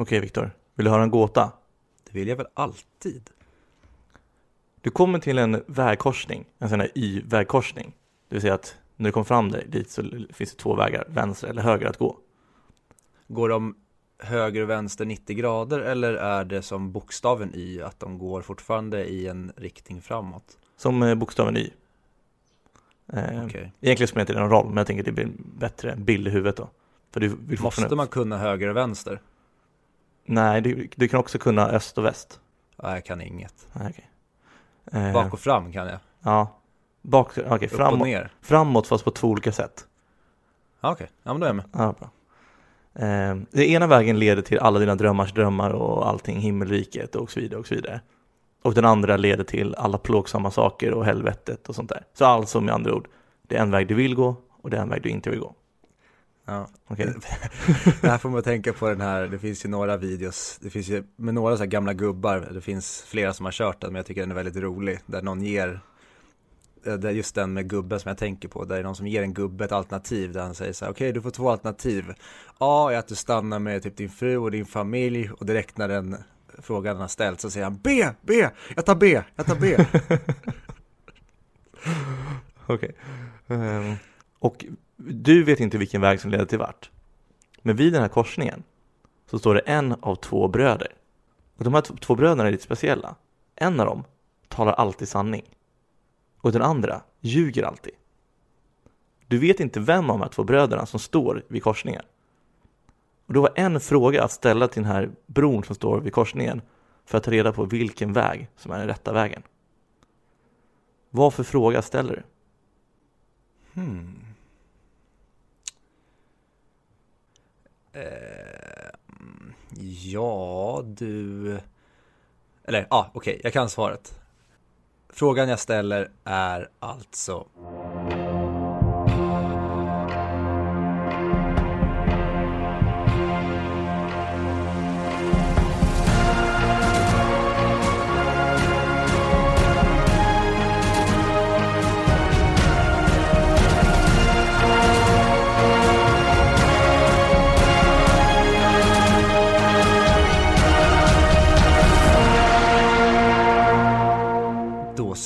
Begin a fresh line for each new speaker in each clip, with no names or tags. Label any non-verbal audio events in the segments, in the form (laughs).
Okej Viktor, vill du höra en gåta?
Det vill jag väl alltid?
Du kommer till en vägkorsning, en sån här Y-vägkorsning. Det vill säga att när du kommer fram där, dit så finns det två vägar, vänster eller höger att gå.
Går de höger och vänster 90 grader eller är det som bokstaven Y, att de går fortfarande i en riktning framåt?
Som eh, bokstaven Y. Eh,
Okej.
Egentligen spelar det inte någon roll, men jag tänker att det blir en bättre bild i huvudet då. För du vill
Måste
fortfarande-
man kunna höger och vänster?
Nej, du, du kan också kunna öst och väst.
Nej, jag kan inget.
Nej, okej. Eh,
Bak och fram kan jag.
Ja. Bak, okej,
Upp och
framåt,
ner.
framåt fast på två olika sätt.
Ja, Okej, ja men då är jag med.
Ja, bra. Eh, den ena vägen leder till alla dina drömmars drömmar och allting, himmelriket och så vidare och så vidare. Och den andra leder till alla plågsamma saker och helvetet och sånt där. Så alltså med andra ord, det är en väg du vill gå och det är en väg du inte vill gå.
Ja.
Okej? (laughs)
Det här får man tänka på den här, det finns ju några videos, det finns ju med några så här gamla gubbar, det finns flera som har kört den, men jag tycker den är väldigt rolig, där någon ger, eh, där just den med gubben som jag tänker på, där det är någon som ger en gubbe ett alternativ, där han säger så här, okej du får två alternativ, A är att du stannar med typ din fru och din familj, och direkt när den frågan har ställts så säger han B, B, jag tar B, jag tar B. (laughs)
Okej. Ehm, och du vet inte vilken väg som leder till vart. Men vid den här korsningen så står det en av två bröder. Och de här två bröderna är lite speciella. En av dem talar alltid sanning. Och den andra ljuger alltid. Du vet inte vem av de här två bröderna som står vid korsningen. Och då var en fråga att ställa till den här bron som står vid korsningen för att ta reda på vilken väg som är den rätta vägen. Vad för fråga ställer du?
Hmm. Eh, mm, Eh, ja, du... Eller ja, ah, okej, jag kan svaret. Frågan jag ställer är alltså...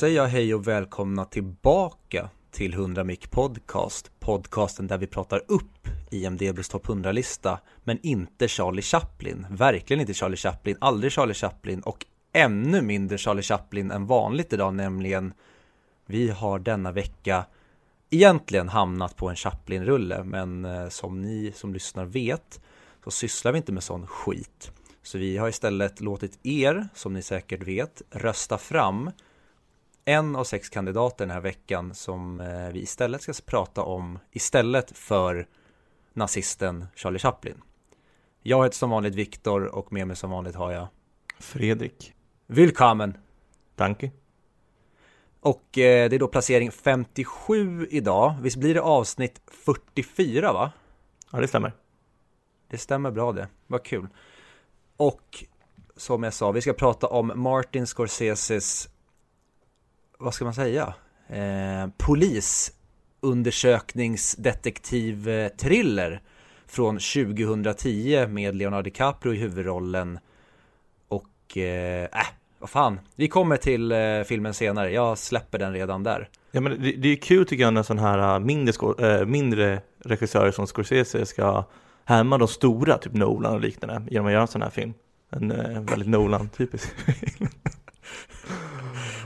säger jag hej och välkomna tillbaka till 100 Mic Podcast. Podcasten där vi pratar upp IMDBs topp 100-lista, men inte Charlie Chaplin. Verkligen inte Charlie Chaplin, aldrig Charlie Chaplin och ännu mindre Charlie Chaplin än vanligt idag, nämligen vi har denna vecka egentligen hamnat på en Chaplin-rulle, men eh, som ni som lyssnar vet så sysslar vi inte med sån skit. Så vi har istället låtit er, som ni säkert vet, rösta fram en av sex kandidater den här veckan som eh, vi istället ska prata om istället för nazisten Charlie Chaplin. Jag heter som vanligt Viktor och med mig som vanligt har jag
Fredrik.
Willkommen!
Danke.
Och eh, det är då placering 57 idag. Visst blir det avsnitt 44 va?
Ja, det stämmer.
Det stämmer bra det, vad kul. Och som jag sa, vi ska prata om Martin Scorseses, vad ska man säga, eh, polisundersökningsdetektiv-thriller från 2010 med Leonardo DiCaprio i huvudrollen. Och, eh, äh, vad fan, vi kommer till eh, filmen senare, jag släpper den redan där.
Ja, men det, det är kul tycker jag när sådana här äh, mindre, äh, mindre regissörer som Scorsese ska härma de stora, typ Nolan och liknande, genom att göra en sån här film. En äh, väldigt Nolan-typisk (laughs) film.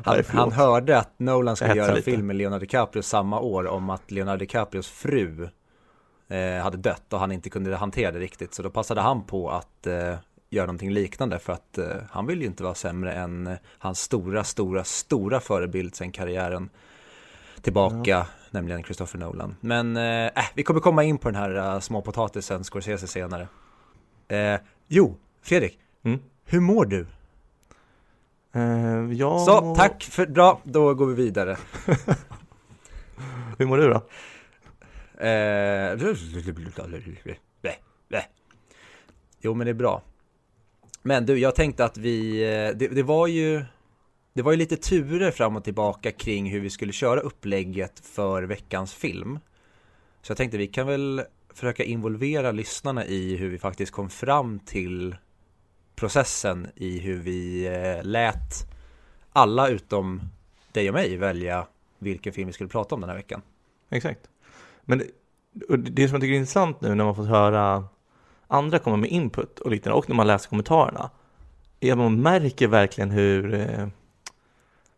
Han, han hörde att Nolan skulle göra en film med Leonardo DiCaprio samma år om att Leonardo DiCaprios fru eh, hade dött och han inte kunde hantera det riktigt. Så då passade han på att eh, göra någonting liknande för att eh, han vill ju inte vara sämre än eh, hans stora, stora, stora förebild sen karriären tillbaka, nämligen Christopher Nolan. Men eh, äh, vi kommer komma in på den här uh, småpotatisen Scorsese senare. Eh, jo, Fredrik,
Mm.
hur mår du?
Äh, ja,
Så, tack för, bra, då går vi vidare. (laughs)
Hur mår du då?
Eh, jo men det är bra. Men du, jag tänkte att vi, eh, det, det var ju Det var ju lite turer fram och tillbaka kring hur vi skulle köra upplägget för veckans film. Så jag tänkte vi kan väl försöka involvera lyssnarna i hur vi faktiskt kom fram till processen i hur vi eh, lät alla utom dig och mig välja vilken film vi skulle prata om den här veckan.
Exakt. Men det, det som jag tycker är intressant nu när man får höra andra komma med input och liknande och när man läser kommentarerna är att man märker verkligen hur eh,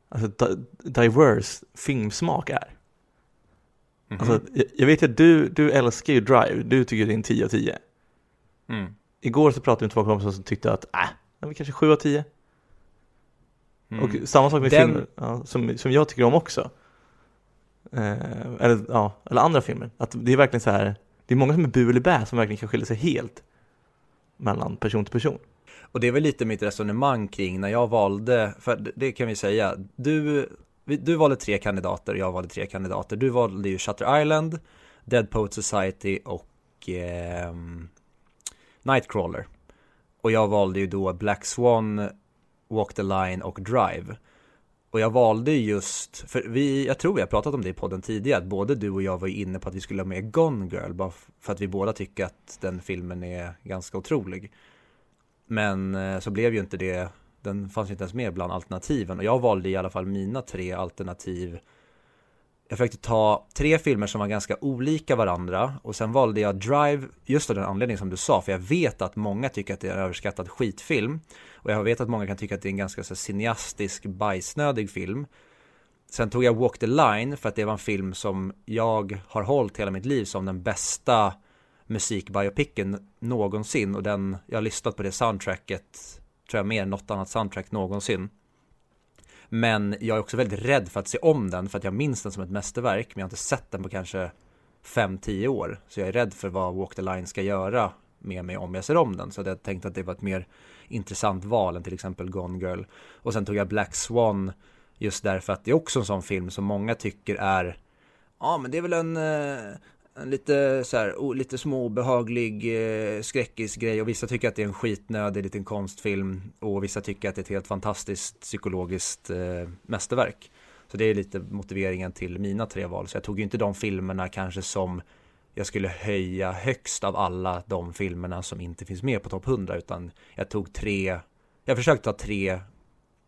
alltså, diverse filmsmak är. Mm -hmm. Alltså, jag vet att du, du älskar ju Drive, du tycker det är en 10 av 10. Mm. Igår så pratade vi med två kompisar som tyckte att, äh, det var kanske 7 av 10. Mm. Och samma sak med Den... filmer ja, som, som jag tycker om också. Eh, eller, ja, eller andra filmer. Att det är verkligen så här, det är många som är bu eller bä som verkligen kan skilja sig helt mellan person till person.
Och det väl lite mitt resonemang kring när jag valde, för det kan vi säga, du, du valde tre kandidater och jag valde tre kandidater. Du valde ju Shutter Island, Dead Poet Society och eh, Nightcrawler. Och jag valde ju då Black Swan, Walk the Line och Drive. Och jag valde just, för vi, jag tror vi har pratat om det i podden tidigare, att både du och jag var inne på att vi skulle ha med Gone Girl, bara för att vi båda tycker att den filmen är ganska otrolig. Men eh, så blev ju inte det, den fanns ju inte ens med bland alternativen. Och jag valde i alla fall mina tre alternativ. Jag försökte ta tre filmer som var ganska olika varandra och sen valde jag Drive just av den anledningen som du sa, för jag vet att många tycker att det är en överskattad skitfilm. Och jag vet att många kan tycka att det är en ganska så cineastisk, bajsnödig film. Sen tog jag Walk the Line för att det var en film som jag har hållit hela mitt liv som den bästa musikbiopicken någonsin och den, jag har lyssnat på det soundtracket, tror jag mer än något annat soundtrack någonsin. Men jag är också väldigt rädd för att se om den för att jag minns den som ett mästerverk men jag har inte sett den på kanske 5-10 år. Så jag är rädd för vad Walk the Line ska göra med mig om jag ser om den. Så jag tänkte att det var ett mer intressant val än till exempel Gone Girl. Och sen tog jag Black Swan just därför att det är också en sån film som många tycker är Ja men det är väl en, eh, en lite så här, lite småbehaglig eh, skräckisgrej och vissa tycker att det är en skitnödig liten konstfilm och vissa tycker att det är ett helt fantastiskt psykologiskt eh, mästerverk. Så det är lite motiveringen till mina tre val. Så jag tog ju inte de filmerna kanske som jag skulle höja högst av alla de filmerna som inte finns med på topp 100 utan jag tog tre, jag försökte ta tre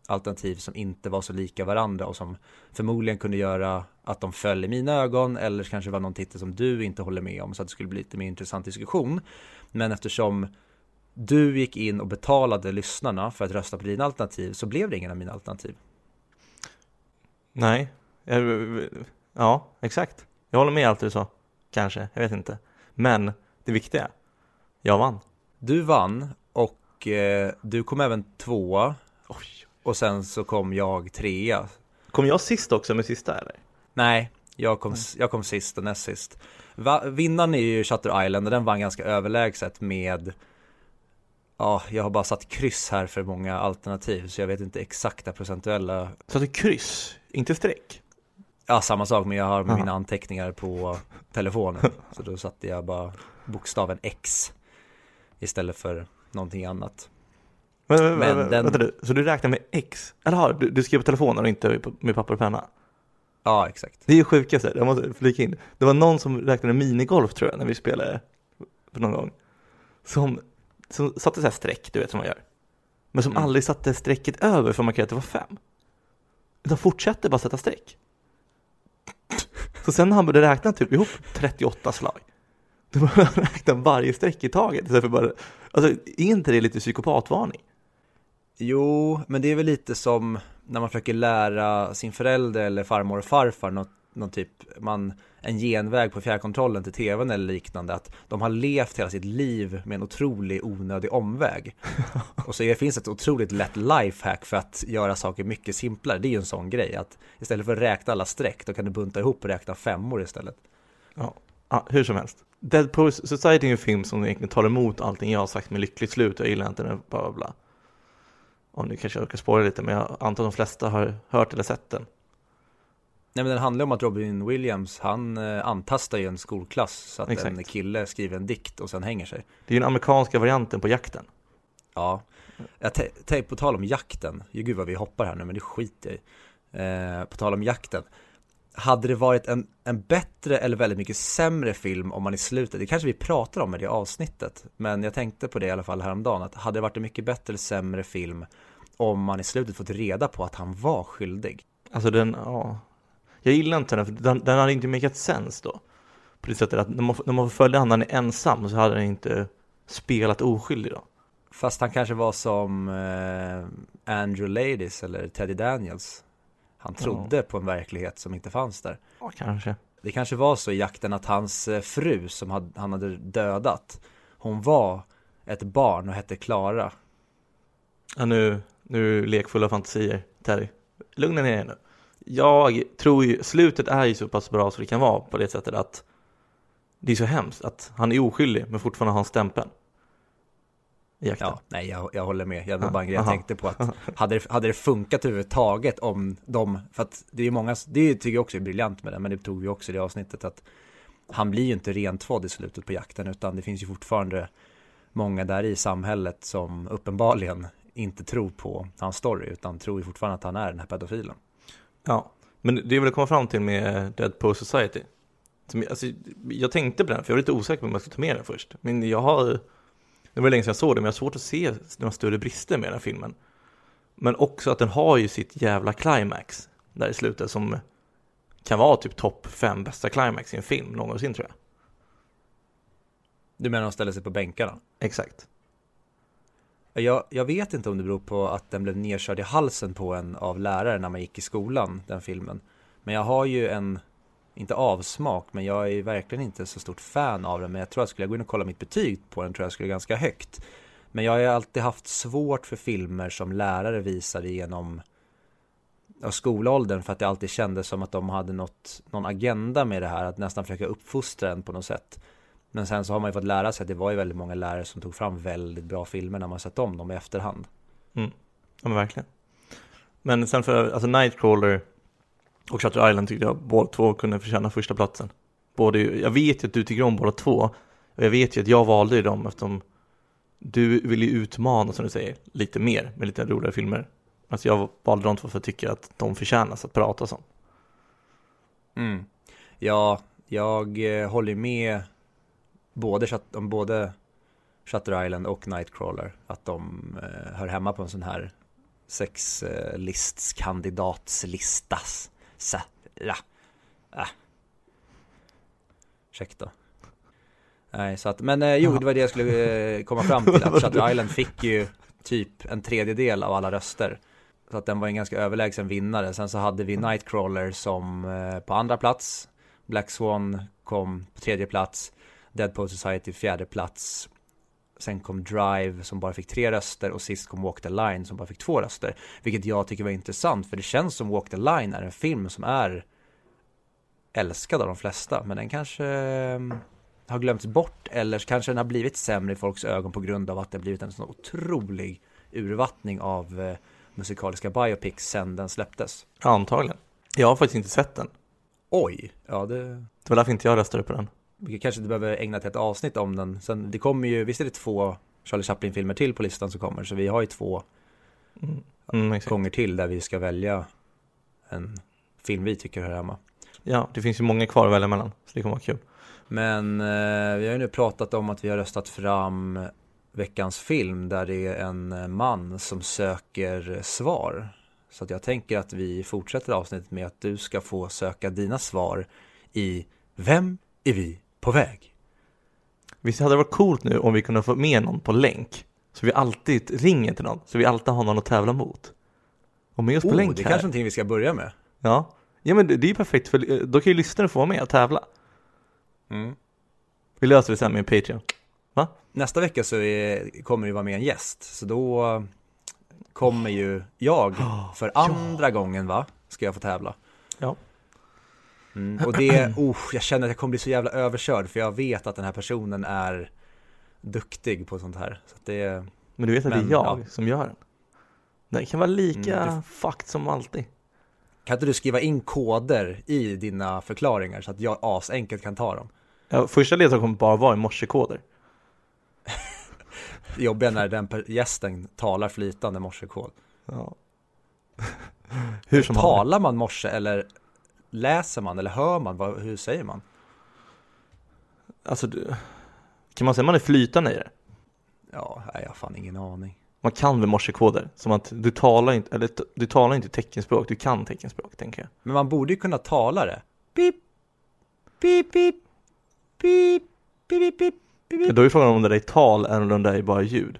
alternativ som inte var så lika varandra och som förmodligen kunde göra att de föll i mina ögon eller kanske var någon titel som du inte håller med om så att det skulle bli lite mer intressant diskussion. Men eftersom du gick in och betalade lyssnarna för att rösta på dina alternativ så blev det ingen av mina alternativ.
Nej, ja, exakt. Jag håller med allt du sa. Kanske, jag vet inte. Men det viktiga, jag vann.
Du vann och eh, du kom även tvåa. Oj. Och sen så kom jag trea.
Kom jag sist också med sista eller?
Nej, jag kom, jag kom sist och näst sist. Va, vinnaren är ju Shutter Island och den vann ganska överlägset med Ja, jag har bara satt kryss här för många alternativ så jag vet inte exakta procentuella
Satte kryss? Inte streck?
Ja, samma sak men jag har Aha. mina anteckningar på telefonen Så då satte jag bara bokstaven X Istället för någonting annat
Men, men, men den... vänta du, så du räknar med X? Eller har du, du skriver på telefonen och inte med papper och penna?
Ja, exakt.
Det är ju sjukaste, jag måste flika in. Det var någon som räknade minigolf tror jag, när vi spelade för någon gång. Som, som satte så här streck, du vet som man gör. Men som mm. aldrig satte strecket över för att markera att det var fem. Utan fortsatte bara sätta streck. Så sen när han började räkna typ ihop 38 slag. Då började han (laughs) räkna varje streck i taget istället för bara, alltså är inte det lite psykopatvarning?
Jo, men det är väl lite som när man försöker lära sin förälder eller farmor och farfar något, någon typ, man, en genväg på fjärrkontrollen till tvn eller liknande, att de har levt hela sitt liv med en otrolig onödig omväg. (laughs) och så det finns ett otroligt lätt lifehack för att göra saker mycket simplare. Det är ju en sån grej, att istället för att räkna alla streck, då kan du bunta ihop och räkna femmor istället.
Ja, ja hur som helst. Dead Poets Society är en film som egentligen tar emot allting jag har sagt med lyckligt slut, jag gillar inte den, bla bla bla. Och nu kanske jag orkar spåra lite, men jag antar att de flesta har hört eller sett den.
Nej men den handlar om att Robin Williams, han eh, antastar ju en skolklass så att Exakt. en kille skriver en dikt och sen hänger sig.
Det är ju den amerikanska varianten på jakten.
Ja, jag på tal om jakten, ju gud vad vi hoppar här nu men det skiter jag i. Eh, på tal om jakten. Hade det varit en, en bättre eller väldigt mycket sämre film om man i slutet, det kanske vi pratar om i det avsnittet, men jag tänkte på det i alla fall häromdagen, att hade det varit en mycket bättre eller sämre film om man i slutet fått reda på att han var skyldig?
Alltså den, ja. Jag gillar inte den, för den, den hade inte makat sens då. På det sättet att när man, när man följde han, han är ensam, så hade den inte spelat oskyldig då.
Fast han kanske var som eh, Andrew Ladies eller Teddy Daniels. Han trodde ja. på en verklighet som inte fanns där.
Ja, kanske.
Det kanske var så i jakten att hans eh, fru som han hade dödat, hon var ett barn och hette Klara.
Ja, nu, nu lekfulla fantasier, Terry. Lugna ner dig nu. Jag tror ju, slutet är ju så pass bra så det kan vara på det sättet att det är så hemskt att han är oskyldig men fortfarande har han stämpeln
jakten. Ja, nej, jag, jag håller med. Jag, bara jag tänkte på att (laughs) hade det, hade det funkat överhuvudtaget om de, för att det är många, det tycker jag också är briljant med det, men det tog vi också i det avsnittet att han blir ju inte rentvådd i slutet på jakten, utan det finns ju fortfarande många där i samhället som uppenbarligen inte tror på hans story, utan tror ju fortfarande att han är den här pedofilen.
Ja, men det jag vill komma fram till med Dead Post Society, som, alltså, jag tänkte på den, för jag var lite osäker på om jag skulle ta med den först, men jag har det var länge sedan jag såg det, men jag har svårt att se några större brister med den här filmen. Men också att den har ju sitt jävla climax där i slutet som kan vara typ topp fem bästa climax i en film någonsin tror jag.
Du menar att de ställer sig på bänkarna?
Exakt.
Jag, jag vet inte om det beror på att den blev nedkörd i halsen på en av lärare när man gick i skolan, den filmen. Men jag har ju en inte avsmak, men jag är verkligen inte så stort fan av den. Men jag tror att skulle jag gå in och kolla mitt betyg på den tror jag skulle ganska högt. Men jag har alltid haft svårt för filmer som lärare visade genom skolåldern för att det alltid kändes som att de hade något, någon agenda med det här, att nästan försöka uppfostra en på något sätt. Men sen så har man ju fått lära sig att det var ju väldigt många lärare som tog fram väldigt bra filmer när man sett om dem i efterhand.
Mm. Ja men verkligen. Men sen för, alltså Nightcrawler och Shutter Island tyckte jag båda två kunde förtjäna första platsen. Både, jag vet ju att du tycker om båda två. Och jag vet ju att jag valde ju dem eftersom du vill ju utmana, som du säger, lite mer med lite roligare filmer. Alltså jag valde de två för att tycka att de förtjänas att pratas om.
Mm. Ja, jag eh, håller med både, om både Shutter Island och Nightcrawler. Att de eh, hör hemma på en sån här sexlistskandidatslistas så, ja. Äh. Ursäkta. Nej, så att, men eh, jo, det var det jag skulle eh, komma fram till. (laughs) Att Shutter Island fick ju typ en tredjedel av alla röster. Så att den var en ganska överlägsen vinnare. Sen så hade vi Nightcrawler som eh, på andra plats. Black Swan kom på tredje plats. Dead Poet Society fjärde plats. Sen kom Drive som bara fick tre röster och sist kom Walk the Line som bara fick två röster. Vilket jag tycker var intressant för det känns som Walk the Line är en film som är älskad av de flesta. Men den kanske ehm, har glömts bort eller kanske den har blivit sämre i folks ögon på grund av att det har blivit en sån otrolig urvattning av eh, musikaliska biopics sen den släpptes.
Antagligen. Jag har faktiskt inte sett den.
Oj, ja det...
Det var därför inte jag röstade på den
vi kanske inte behöver ägna ett avsnitt om den. Sen, det kommer ju, visst är det två Charlie Chaplin-filmer till på listan som kommer, så vi har ju två mm. Mm, gånger till där vi ska välja en film vi tycker hör hemma.
Ja, det finns ju många kvar att välja mellan, så det kommer vara kul.
Men eh, vi har ju nu pratat om att vi har röstat fram veckans film där det är en man som söker svar. Så att jag tänker att vi fortsätter avsnittet med att du ska få söka dina svar i Vem är vi på väg.
Visst hade det varit coolt nu om vi kunde få med någon på länk? Så vi alltid ringer till någon, så vi alltid har någon att tävla mot. Och med oss
oh,
på länk
det är
här.
kanske någonting vi ska börja med.
Ja, ja men det, det är perfekt för eh, då kan ju lyssnare få vara med och tävla.
Mm.
Vi löser det sen med en Patreon. Va?
Nästa vecka så är, kommer det vara med en gäst, så då kommer ju jag (gasps) för andra ja. gången va, ska jag få tävla.
Ja.
Mm, och det, oh, jag känner att jag kommer bli så jävla överkörd för jag vet att den här personen är duktig på sånt här. Så det,
men du vet att men, det är jag ja. som gör den? Den kan vara lika mm, du, fucked som alltid.
Kan inte du skriva in koder i dina förklaringar så att jag asenkelt kan ta dem?
Ja, första ledtråden kommer bara vara i morsekoder. (laughs)
jobbiga när den gästen talar flytande morsekod.
Ja. (laughs)
Hur som Talar man morse eller läser man eller hör man? Vad, hur säger man?
Alltså, du, kan man säga att man är flytande i det?
Ja, nej, jag har fan ingen aning.
Man kan väl morsekoder? Som att du talar inte, eller du talar inte teckenspråk, du kan teckenspråk, tänker jag.
Men man borde ju kunna tala det. Pip, pip, pip, pip, pip, pip,
Då är frågan om det där är tal eller om det där är bara ljud.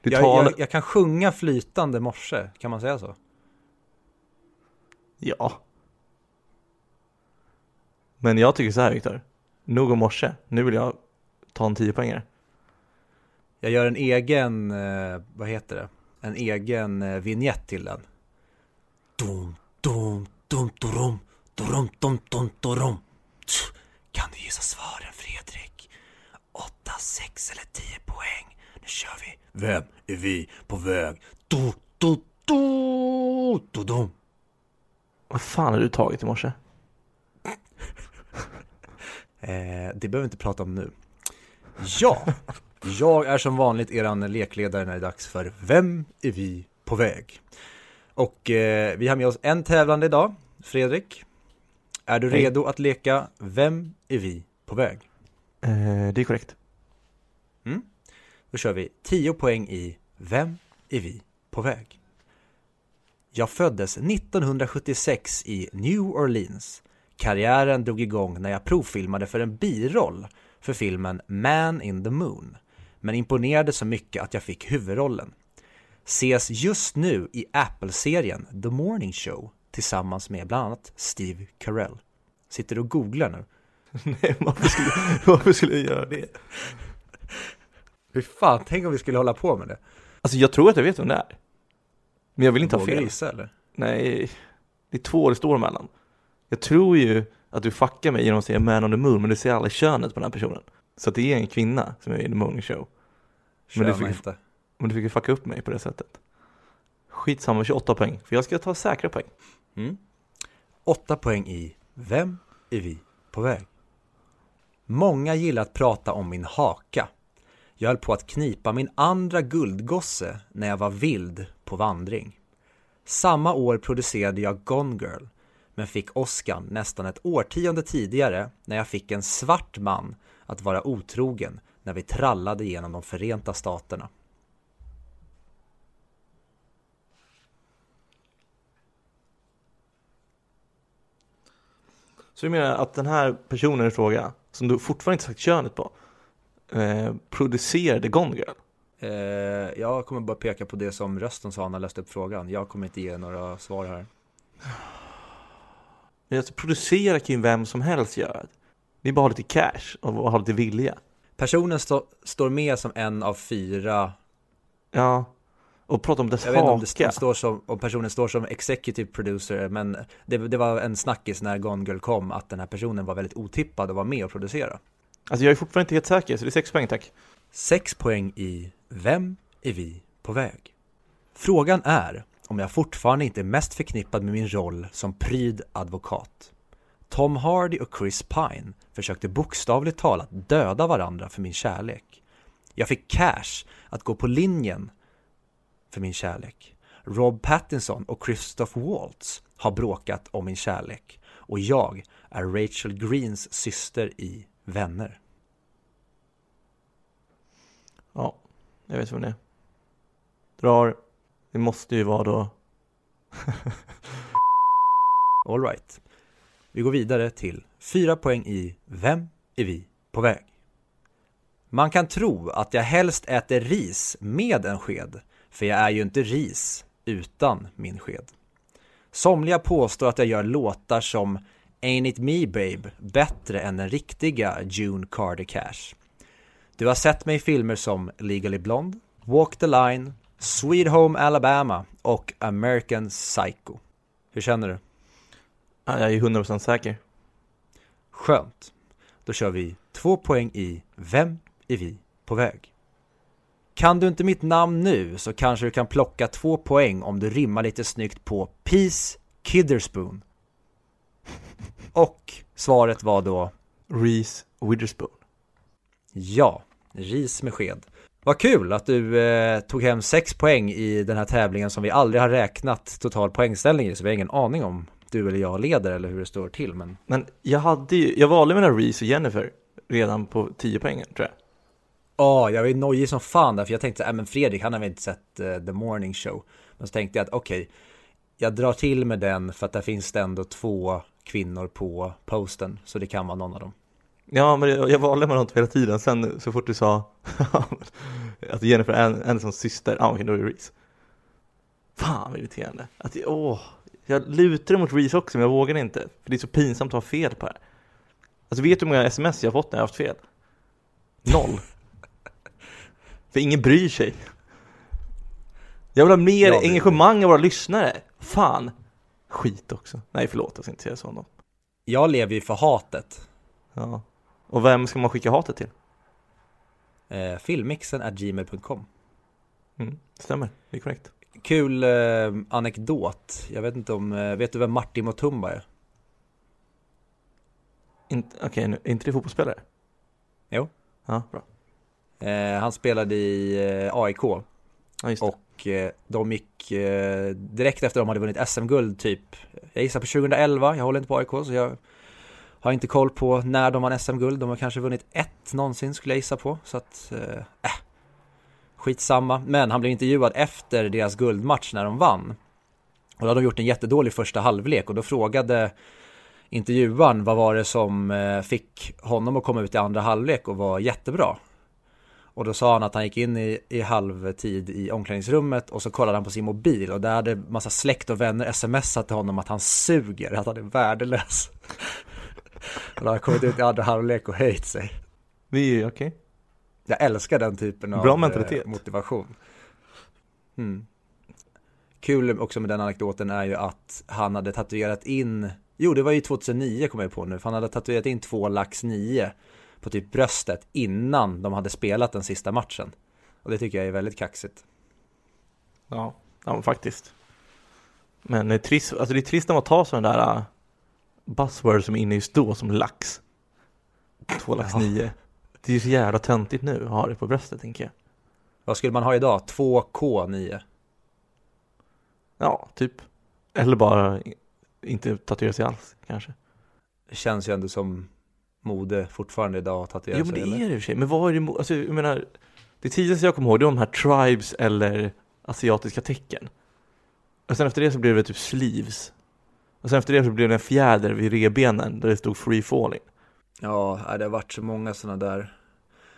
Du
Jag,
talar,
jag, jag kan sjunga flytande morse, kan man säga så?
ja. Men jag tycker så här Viktor, nog om morse, nu vill jag ta en 10 poängare.
Jag gör en egen, eh, vad heter det? En egen eh, vignett till den. Dum, dum, dum, durum, dum, dum, durum. Tch, Kan du gissa svaren Fredrik? 8, 6 eller 10 poäng. Nu kör vi. Vem är vi på väg? Du, du, du, du, dum.
Vad fan har du tagit i morse?
Eh, det behöver vi inte prata om nu. Ja, jag är som vanligt eran lekledare när det är dags för Vem är vi på väg? Och eh, vi har med oss en tävlande idag, Fredrik. Är du
Hej.
redo att leka Vem är vi på väg?
Eh, det är korrekt.
Då kör vi 10 poäng i Vem är vi på väg? Jag föddes 1976 i New Orleans. Karriären drog igång när jag provfilmade för en biroll för filmen Man in the Moon, men imponerade så mycket att jag fick huvudrollen. Ses just nu i Apple-serien The Morning Show tillsammans med bland annat Steve Carell. Sitter du och googlar nu? (laughs)
Nej, varför skulle, varför skulle jag göra det?
Hur fan, tänk om vi skulle hålla på med det?
Alltså jag tror att jag vet vem det är. Men jag vill inte ha
Vågar du
fel.
gissa eller?
Nej, det är två det står emellan. Jag tror ju att du fuckar mig genom att säga man on the moon, men du ser aldrig könet på den här personen. Så det är en kvinna som är i the morning show. Men det
Köna
fick-
inte.
Men du fick ju fucka upp mig på det sättet. Skitsamma, 28 poäng. För jag ska ta säkra poäng.
Mm. Åtta poäng i Vem är vi på väg? Många gillar att prata om min haka. Jag höll på att knipa min andra guldgosse när jag var vild på vandring. Samma år producerade jag Gone Girl, men fick Oscar nästan ett årtionde tidigare när jag fick en svart man att vara otrogen när vi trallade genom de förenta staterna.
Så du menar att den här personen i fråga, som du fortfarande inte sagt könet på, eh, producerade Gone Girl?
Eh, jag kommer bara peka på det som rösten sa när jag läste upp frågan. Jag kommer inte ge några svar här.
Men alltså, producera kan ju vem som helst göra. Det är bara lite cash och ha lite vilja.
Personen stå, står med som en av fyra,
Ja, och prata om dess
jag vet inte om, det står som, om personen står som executive producer, men det, det var en snackis när Gone Girl kom att den här personen var väldigt otippad och var med och producera.
Alltså jag är fortfarande inte helt säker, så det är sex poäng tack.
Sex poäng i Vem är vi på väg? Frågan är om jag fortfarande inte är mest förknippad med min roll som pryd advokat. Tom Hardy och Chris Pine försökte bokstavligt talat döda varandra för min kärlek. Jag fick cash att gå på linjen för min kärlek. Rob Pattinson och Christoph Waltz har bråkat om min kärlek och jag är Rachel Greens syster i Vänner.
Ja, jag vet vem det är. Drar. Det måste ju vara då... (laughs)
All right. Vi går vidare till fyra poäng i Vem är vi på väg? Man kan tro att jag helst äter ris med en sked, för jag är ju inte ris utan min sked. Somliga påstår att jag gör låtar som Ain't It Me Babe bättre än den riktiga June Carter Cash. Du har sett mig i filmer som Legally Blonde, Walk the Line, Sweet Home Alabama och American Psycho. Hur känner du?
Ja, Jag är 100% säker.
Skönt. Då kör vi två poäng i Vem är vi på väg? Kan du inte mitt namn nu så kanske du kan plocka två poäng om du rimmar lite snyggt på Peace Kidderspoon. (laughs) Och svaret var då
Reese Witherspoon.
ja, ris med sked. Vad kul att du eh, tog hem sex poäng i den här tävlingen som vi aldrig har räknat total poängställning i, så vi har ingen aning om. du eller jag leder eller hur det står till men
Men jag hade ju, jag valde mellan Reese och Jennifer redan på 10 poängen tror jag.
Ja, jag var ju nojig som fan där för jag tänkte, äh, men Fredrik han har väl inte sett uh, The Morning Show. Men så tänkte jag att okej, okay, jag drar till med den för att där finns det ändå två kvinnor på posten, så det kan vara någon av dem.
Ja, men jag, jag valde mellan hela tiden, sen så fort du sa (laughs) att Jennifer som syster, ja okej då är Reese. Fan vad irriterande. Att, åh, jag lutar mot Reese också men jag vågar inte, för det är så pinsamt att ha fel på det här. Alltså vet du hur många sms jag har fått när jag har haft fel? Noll. (laughs) för ingen bryr sig. Jag vill ha mer ja, engagemang av våra lyssnare. Fan. Skit också. Nej, förlåt, jag ska inte säga så om dem.
Jag lever ju för hatet.
Ja. Och vem ska man skicka hatet till?
Eh, filmmixen at gmail.com
mm, Stämmer, det är korrekt.
Kul eh, anekdot. Jag vet inte om, eh, vet du vem Martin Mutumba är?
Okej, okay, är inte det fotbollsspelare?
Jo.
Ja, bra.
Eh, han spelade i eh, AIK.
Ja, just det.
Och eh, de gick eh, direkt efter de hade vunnit SM-guld typ. Jag gissar på 2011, jag håller inte på AIK så jag har inte koll på när de vann SM-guld. De har kanske vunnit ett någonsin skulle jag gissa på. Så att, eh, äh, skitsamma. Men han blev intervjuad efter deras guldmatch när de vann. Och då hade de gjort en jättedålig första halvlek och då frågade intervjuaren vad var det som eh, fick honom att komma ut i andra halvlek och var jättebra. Och då sa han att han gick in i, i halvtid i omklädningsrummet och så kollade han på sin mobil och där hade massa släkt och vänner smsat till honom att han suger, att han är värdelös då har han kommit ut i andra halvlek och höjt sig.
Vi är okej. Okay.
Jag älskar den typen av Bra mentalitet. Eh, motivation. Mm. Kul också med den anekdoten är ju att han hade tatuerat in, jo det var ju 2009 kommer jag på nu, för han hade tatuerat in två lax 9 på typ bröstet innan de hade spelat den sista matchen. Och det tycker jag är väldigt kaxigt.
Ja, ja faktiskt. Men det är trist, alltså det är trist när man tar sådana där buzzwords som är inne just då, som lax. Två lax ja. nio. Det är ju så jävla töntigt nu att ha det på bröstet, tänker jag.
Vad skulle man ha idag? 2K9?
Ja, typ. Eller bara inte tatuera sig alls, kanske.
Det känns ju ändå som mode fortfarande idag att tatuera
sig? Jo men det eller? är det i och för sig, men vad är det, alltså jag menar Det tidigaste jag kommer ihåg det var de här tribes eller asiatiska tecken Och sen efter det så blev det typ sleeves och sen efter det så blev det en fjäder vid rebenen där det stod free falling.
Ja, det har varit så många sådana där.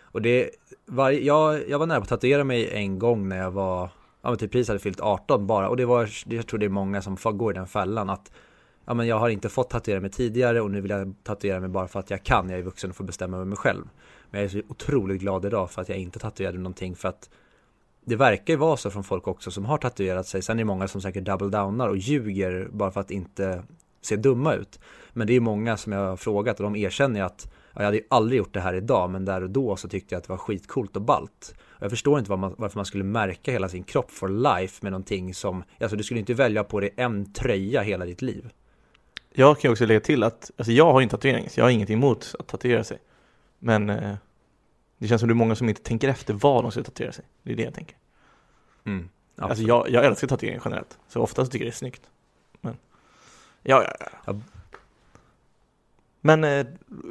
Och det, var, jag, jag var nära på att tatuera mig en gång när jag var Ja men typ precis hade fyllt 18 bara. Och det var, jag tror det är många som går i den fällan att ja men jag har inte fått tatuera mig tidigare och nu vill jag tatuera mig bara för att jag kan, jag är vuxen och får bestämma över mig själv. Men jag är så otroligt glad idag för att jag inte tatuerade någonting för att det verkar ju vara så från folk också som har tatuerat sig. Sen är det många som säkert double downar och ljuger bara för att inte se dumma ut. Men det är många som jag har frågat och de erkänner att ja, jag hade ju aldrig gjort det här idag men där och då så tyckte jag att det var skitcoolt och balt. Och jag förstår inte var man, varför man skulle märka hela sin kropp for life med någonting som, alltså du skulle inte välja på dig en tröja hela ditt liv.
Jag kan också lägga till att, alltså jag har inte tatuering, så jag har ingenting emot att tatuera sig. Men eh, det känns som det är många som inte tänker efter vad de ska tatuera sig. Det är det jag tänker. Mm, alltså jag, jag älskar tatueringar generellt, så oftast tycker jag det är snyggt. Men, ja, ja, ja. Men, eh,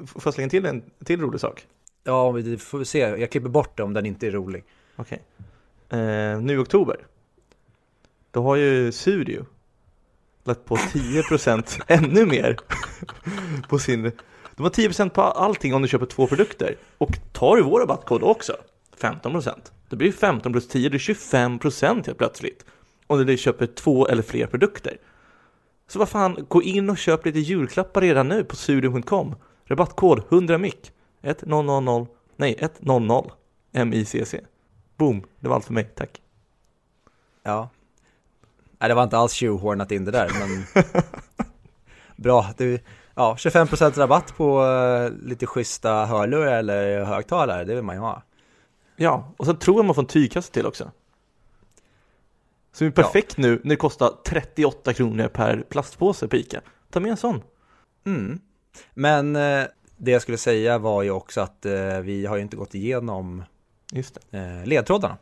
får jag slänga till en till rolig sak?
Ja, vi får se. Jag klipper bort det om den inte är rolig.
Okej. Okay. Eh, nu i oktober, då har ju Studio lagt på 10% (laughs) ännu mer på sin De har 10% på allting om du köper två produkter. Och tar du vår rabattkod också 15% Det blir 15 plus 10, det är 25% helt plötsligt. Om du köper två eller fler produkter. Så vad fan, gå in och köp lite julklappar redan nu på studion.com Rabattkod 100mic 1000 Nej, 100 MICC Boom, det var allt för mig, tack.
Ja, Nej, det var inte alls tjohornat in det där, men (laughs) bra. Du, ja, 25% rabatt på uh, lite schyssta hörlurar eller högtalare, det vill man ju ha.
Ja, och sen tror jag man får en tygkassa till också. Så det är perfekt ja. nu när det kostar 38 kronor per plastpåse på Ica. Ta med en sån.
Mm. Men eh, det jag skulle säga var ju också att eh, vi har ju inte gått igenom
Just
eh, ledtrådarna.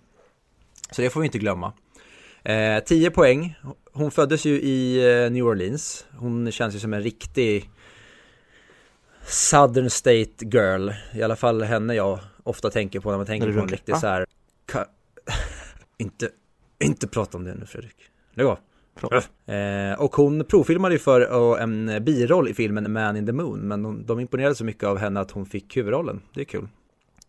Så det får vi inte glömma. Eh, 10 poäng hon föddes ju i eh, New Orleans. Hon känns ju som en riktig Southern State Girl. I alla fall henne jag ofta tänker på när man tänker på en riktig så här (laughs) inte, inte prata om det nu Fredrik. Lägg av. Eh, och hon provfilmade ju för en biroll i filmen Man in the Moon Men de, de imponerade så mycket av henne att hon fick huvudrollen Det är kul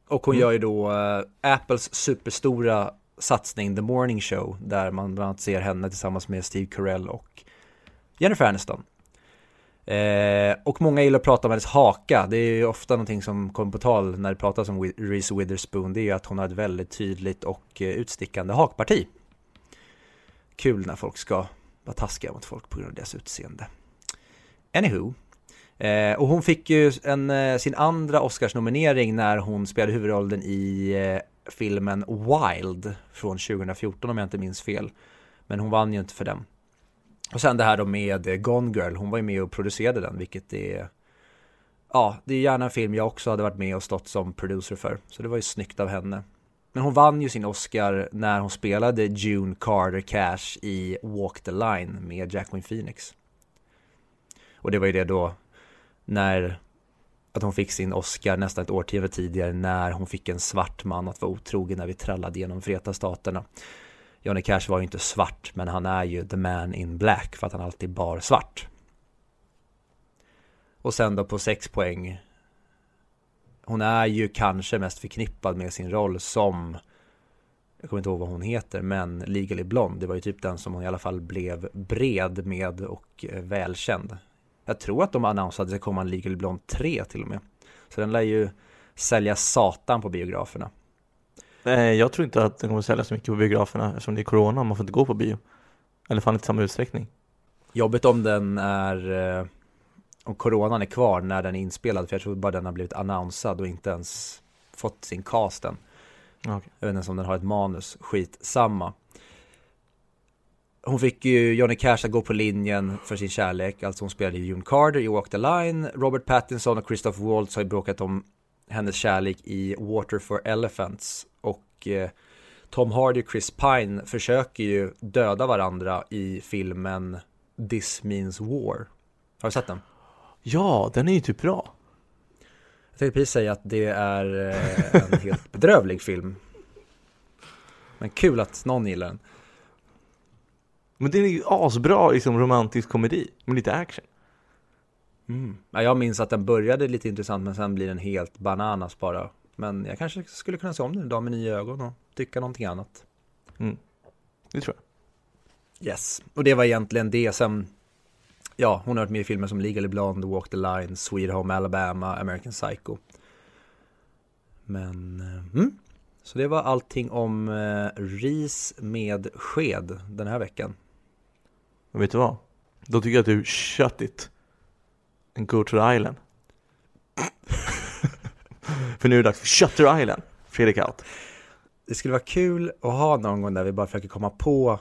Och hon mm. gör ju då uh, Apples superstora satsning The Morning Show Där man bland annat ser henne tillsammans med Steve Carell och Jennifer Aniston eh, Och många gillar att prata om hennes haka. Det är ju ofta någonting som kommer på tal när det pratas om Reese Witherspoon. Det är ju att hon har ett väldigt tydligt och eh, utstickande hakparti. Kul när folk ska vara taskiga mot folk på grund av deras utseende. Anywho. Eh, och hon fick ju en, eh, sin andra Oscarsnominering när hon spelade huvudrollen i eh, filmen Wild från 2014 om jag inte minns fel. Men hon vann ju inte för den. Och sen det här då med eh, Gone Girl, hon var ju med och producerade den, vilket är Ja, det är gärna en film jag också hade varit med och stått som producer för. Så det var ju snyggt av henne. Men hon vann ju sin Oscar när hon spelade June Carter Cash i Walk the Line med Jacqueline Phoenix. Och det var ju det då när att hon fick sin Oscar nästan ett årtionde tidigare när hon fick en svart man att vara otrogen när vi trallade genom Förenta Staterna. Johnny Cash var ju inte svart men han är ju the man in black för att han alltid bar svart. Och sen då på sex poäng. Hon är ju kanske mest förknippad med sin roll som jag kommer inte ihåg vad hon heter, men Legally Blonde, det var ju typ den som hon i alla fall blev bred med och eh, välkänd. Jag tror att de annonserade att det kommer en Legally Blonde 3 till och med. Så den lär ju sälja satan på biograferna.
Nej, jag tror inte att den kommer sälja så mycket på biograferna eftersom det är corona och man får inte gå på bio. Eller fan inte samma utsträckning.
Jobbigt om den är, eh, om coronan är kvar när den är inspelad, för jag tror bara den har blivit annonsad och inte ens fått sin cast än. Okay. Jag vet inte ens om den har ett manus, skit samma hon fick ju Johnny Cash att gå på linjen för sin kärlek, alltså hon spelade ju June Carter i Walk the Line, Robert Pattinson och Christoph Waltz har ju bråkat om hennes kärlek i Water for Elephants och eh, Tom Hardy och Chris Pine försöker ju döda varandra i filmen This Means War. Har du sett den?
Ja, den är ju typ bra.
Jag tänkte precis säga att det är eh, en helt (laughs) bedrövlig film. Men kul att någon gillar den.
Men det är ju asbra liksom romantisk komedi med lite action.
Mm. Ja, jag minns att den började lite intressant men sen blir den helt bananas bara. Men jag kanske skulle kunna se om den idag med nya ögon och tycka någonting annat.
Mm. Det tror jag.
Yes, och det var egentligen det som Ja, hon har varit med i filmer som Legally Blonde, Walk the Line, Sweet Home Alabama, American Psycho. Men, eh, mm. Så det var allting om eh, ris med sked den här veckan.
Och vet du vad? Då tycker jag att du shut it and go to the island. (laughs) (laughs) För nu är det dags för Shutter Island, Fredrik Alt.
Det skulle vara kul att ha någon gång där vi bara försöker komma på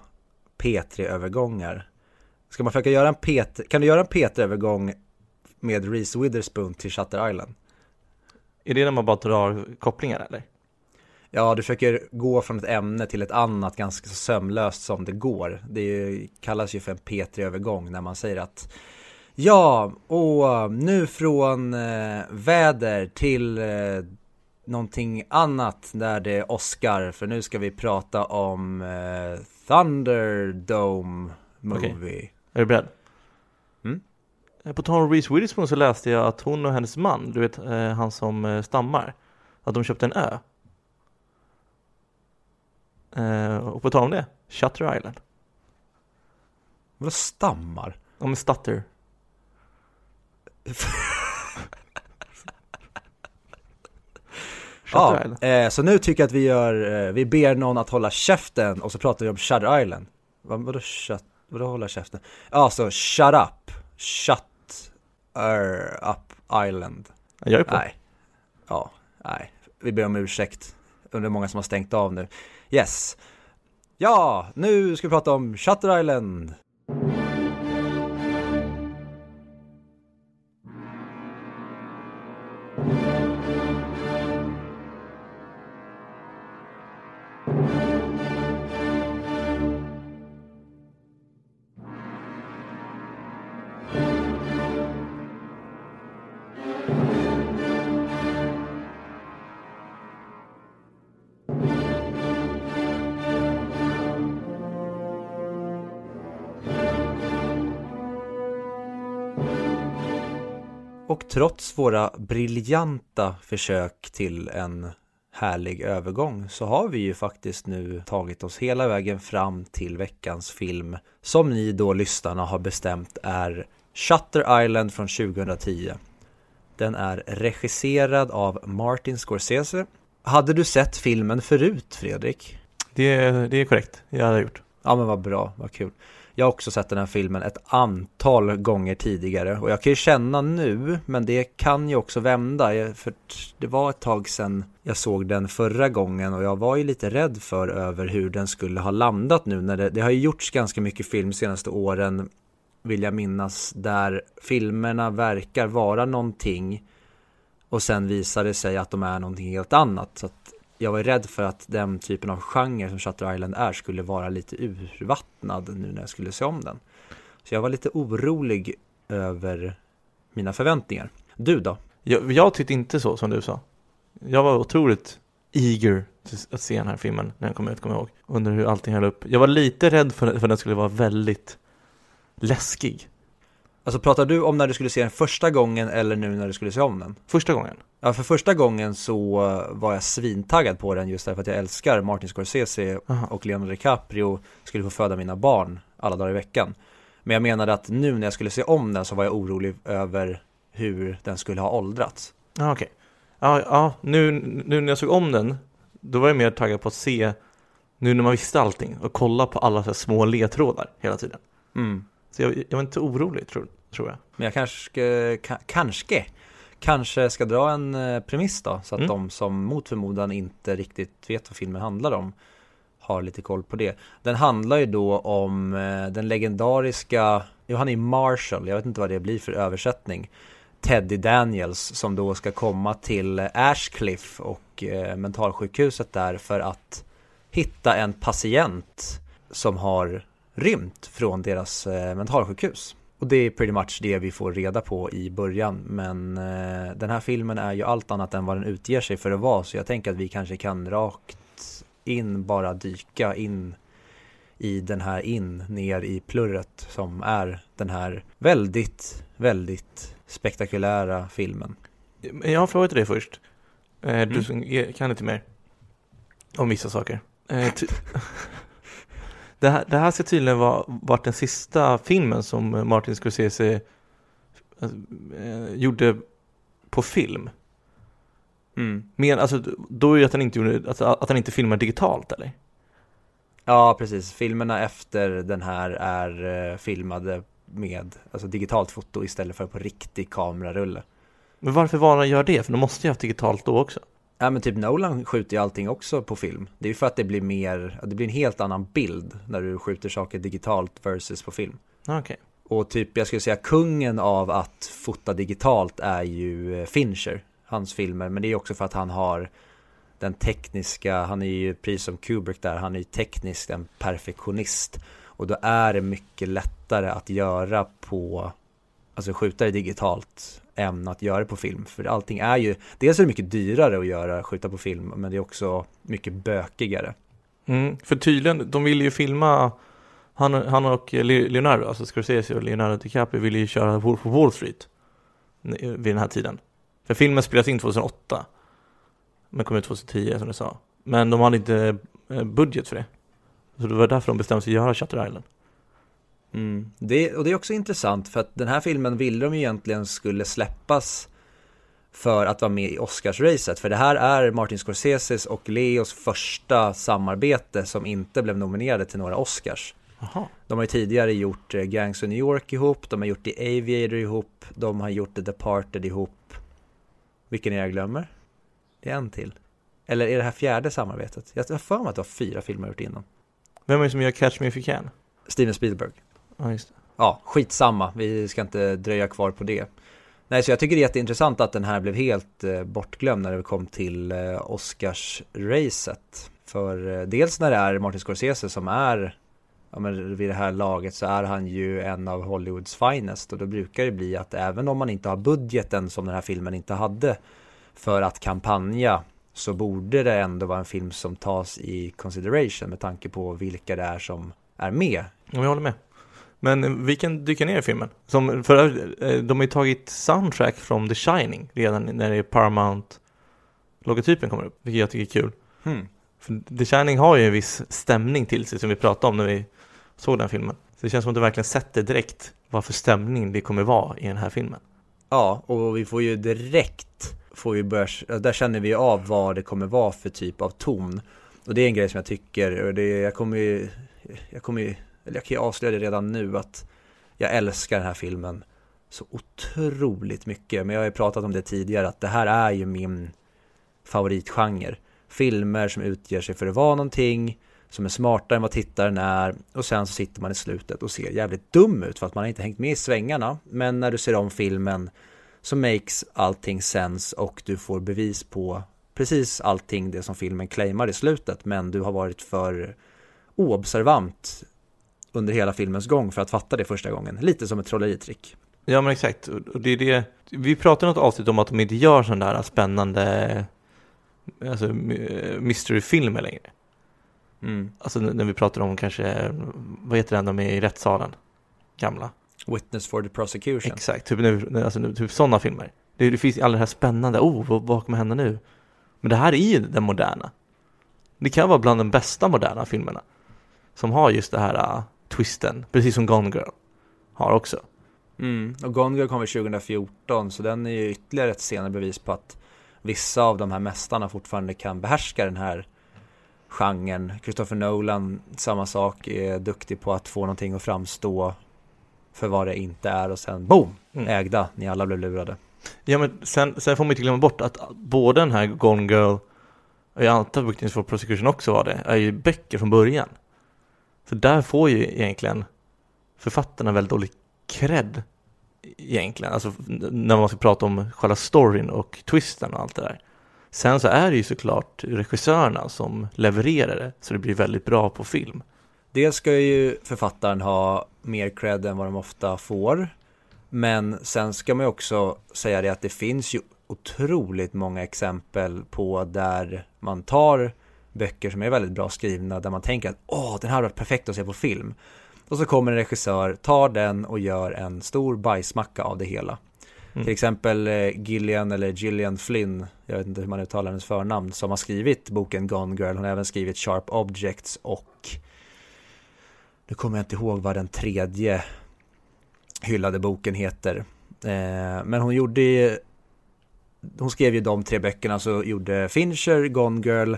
P3-övergångar. Ska man försöka göra en P3, kan du göra en P3-övergång med Reese Witherspoon till Shutter Island?
Är det när man bara drar kopplingar eller?
Ja, du försöker gå från ett ämne till ett annat ganska sömlöst som det går. Det kallas ju för en P3-övergång när man säger att Ja, och nu från eh, väder till eh, någonting annat där det är Oscar. För nu ska vi prata om eh, Thunderdome Movie. Okay.
Är du beredd? Mm? Eh, på tal om Reese Witherspoon så läste jag att hon och hennes man, du vet eh, han som eh, stammar, att de köpte en ö. Och på tal om det, Shutter Island.
Vad stammar?
Ja men stutter.
Ja, eh, så nu tycker jag att vi gör, eh, vi ber någon att hålla käften och så pratar vi om Shutter Island. Vad, vadå shut, vadå hålla käften? Ja, så shut up, shut er up island.
Jag är på.
Nej, ja, nej, vi ber om ursäkt. Hur många som har stängt av nu. Yes. Ja, nu ska vi prata om Shutter Island. Trots våra briljanta försök till en härlig övergång så har vi ju faktiskt nu tagit oss hela vägen fram till veckans film som ni då lyssnarna har bestämt är Shutter Island från 2010. Den är regisserad av Martin Scorsese. Hade du sett filmen förut Fredrik?
Det, det är korrekt, jag har gjort.
Ja men vad bra, vad kul. Jag har också sett den här filmen ett antal gånger tidigare och jag kan ju känna nu, men det kan ju också vända. För det var ett tag sedan jag såg den förra gången och jag var ju lite rädd för över hur den skulle ha landat nu när det, det har ju gjorts ganska mycket film de senaste åren vill jag minnas där filmerna verkar vara någonting och sen visar det sig att de är någonting helt annat. Så att jag var rädd för att den typen av genre som Shutter Island är skulle vara lite urvattnad nu när jag skulle se om den. Så jag var lite orolig över mina förväntningar. Du då?
Jag, jag tyckte inte så som du sa. Jag var otroligt eager att se den här filmen när den kom ut, kommer jag ihåg. Under hur allting höll upp. Jag var lite rädd för, för att den skulle vara väldigt läskig.
Alltså pratar du om när du skulle se den första gången eller nu när du skulle se om den?
Första gången.
Ja, för första gången så var jag svintaggad på den just därför att jag älskar Martin Scorsese Aha. och Leonardo DiCaprio skulle få föda mina barn alla dagar i veckan. Men jag menade att nu när jag skulle se om den så var jag orolig över hur den skulle ha åldrats.
Ja, okej. Okay. Ja, ja nu, nu när jag såg om den, då var jag mer taggad på att se, nu när man visste allting, och kolla på alla så små ledtrådar hela tiden. Mm. Så jag, jag var inte orolig, tror, tror jag.
Men jag kanske, kanske, kanske ska dra en eh, premiss då, så att mm. de som mot förmodan inte riktigt vet vad filmen handlar om har lite koll på det. Den handlar ju då om eh, den legendariska, jo han är Marshall, jag vet inte vad det blir för översättning. Teddy Daniels som då ska komma till Ashcliff och eh, mentalsjukhuset där för att hitta en patient som har rymt från deras mentalsjukhus. Och det är pretty much det vi får reda på i början. Men eh, den här filmen är ju allt annat än vad den utger sig för att vara. Så jag tänker att vi kanske kan rakt in bara dyka in i den här in ner i plurret som är den här väldigt, väldigt spektakulära filmen.
Jag har frågat dig först. Eh, du mm. kan lite mer om vissa saker. Eh, (laughs) Det här, det här ska tydligen vara varit den sista filmen som Martin Scorsese äh, gjorde på film. Mm. Men alltså, då är det att han inte, gjorde, att, att han inte filmar digitalt eller?
Ja, precis. Filmerna efter den här är eh, filmade med alltså, digitalt foto istället för på riktig kamerarulle.
Men varför var han gör det? För de måste ju ha haft digitalt då också.
Ja men typ Nolan skjuter ju allting också på film. Det är ju för att det blir mer, det blir en helt annan bild när du skjuter saker digitalt versus på film.
Okej. Okay.
Och typ jag skulle säga kungen av att fota digitalt är ju eh, Fincher, hans filmer. Men det är också för att han har den tekniska, han är ju precis som Kubrick där, han är ju tekniskt en perfektionist. Och då är det mycket lättare att göra på, alltså skjuta det digitalt än att göra det på film. För allting är ju, dels är det mycket dyrare att göra, skjuta på film, men det är också mycket bökigare.
Mm, för tydligen, de ville ju filma, han, han och Leonardo, alltså Scorsese och Leonardo DiCaprio ville ju köra Wolf of Wall Street vid den här tiden. För filmen spelas in 2008, men kom ut 2010 som du sa. Men de hade inte eh, budget för det. Så det var därför de bestämde sig att göra Shutter Island.
Mm. Det, och det är också intressant för att den här filmen ville de egentligen skulle släppas för att vara med i Oscarsracet. För det här är Martin Scorseses och Leos första samarbete som inte blev nominerade till några Oscars. Aha. De har ju tidigare gjort eh, Gangs of New York ihop, de har gjort The Aviator ihop, de har gjort The Departed ihop. Vilken är jag glömmer? Det är en till. Eller är det här fjärde samarbetet? Jag har för mig att det var fyra filmer gjort innan.
Vem är det som gör Catch Me If You Can?
Steven Spielberg.
Ja, just det.
Ja, skitsamma. Vi ska inte dröja kvar på det. Nej, så jag tycker det är jätteintressant att den här blev helt eh, bortglömd när det kom till eh, Oscars-racet. För eh, dels när det är Martin Scorsese som är, ja men vid det här laget så är han ju en av Hollywoods finest och då brukar det bli att även om man inte har budgeten som den här filmen inte hade för att kampanja så borde det ändå vara en film som tas i consideration med tanke på vilka det är som är med.
Ja, jag håller med. Men vi kan dyka ner i filmen. Som för eh, de har ju tagit soundtrack från The Shining redan när det är Paramount-logotypen kommer upp, vilket jag tycker är kul.
Hmm.
För The Shining har ju en viss stämning till sig som vi pratade om när vi såg den filmen. Så det känns som att det verkligen sätter direkt vad för stämning det kommer vara i den här filmen.
Ja, och vi får ju direkt, får vi börja, där känner vi av vad det kommer vara för typ av ton. Och det är en grej som jag tycker, och det, jag kommer ju, jag kommer ju, eller jag kan ju avslöja det redan nu att jag älskar den här filmen så otroligt mycket. Men jag har ju pratat om det tidigare, att det här är ju min favoritgenre. Filmer som utger sig för att vara någonting, som är smartare än vad tittaren är och sen så sitter man i slutet och ser jävligt dum ut för att man inte hängt med i svängarna. Men när du ser om filmen så makes allting sense och du får bevis på precis allting det som filmen claimar i slutet men du har varit för oobservant under hela filmens gång för att fatta det första gången. Lite som ett trolleritrick.
Ja men exakt, och det är det Vi pratade något avsnitt om att de inte gör sådana där spännande Alltså mysteryfilmer längre
Mm.
Alltså när vi pratar om kanske Vad heter den de är i rättssalen? Gamla
Witness for the prosecution.
Exakt, typ, alltså, typ sådana filmer det, det finns alla det här spännande, oh vad, vad kommer hända nu? Men det här är ju den moderna Det kan vara bland de bästa moderna filmerna Som har just det här uh, twisten, precis som Gone Girl Har också
Mm. Och Gone Girl kom väl 2014 så den är ju ytterligare ett senare bevis på att vissa av de här mästarna fortfarande kan behärska den här genren. Christopher Nolan, samma sak, är duktig på att få någonting att framstå för vad det inte är och sen boom,
Mm.
ägda, ni alla blev lurade.
Ja men sen, sen får man inte glömma bort att både den här Gone Girl och jag antar att Witness for Prosecution också var det, är ju böcker från början. Så där får ju egentligen författarna väldigt dålig cred egentligen, alltså när man ska prata om själva storyn och twisten och allt det där. Sen så är det ju såklart regissörerna som levererar det, så det blir väldigt bra på film.
Dels ska ju författaren ha mer cred än vad de ofta får. Men sen ska man ju också säga det att det finns ju otroligt många exempel på där man tar böcker som är väldigt bra skrivna där man tänker att åh, den här varit perfekt att se på film. Och så kommer en regissör, tar den och gör en stor bajsmacka av det hela.
Mm.
Till exempel eh, Gillian eller Gillian Flynn, jag vet inte hur man uttalar hennes förnamn, som har skrivit boken Gone Girl. Hon har även skrivit Sharp Objects och nu kommer jag inte ihåg vad den tredje hyllade boken heter. Eh, men hon gjorde ju- hon skrev ju de tre böckerna, så gjorde Fincher, Gone Girl,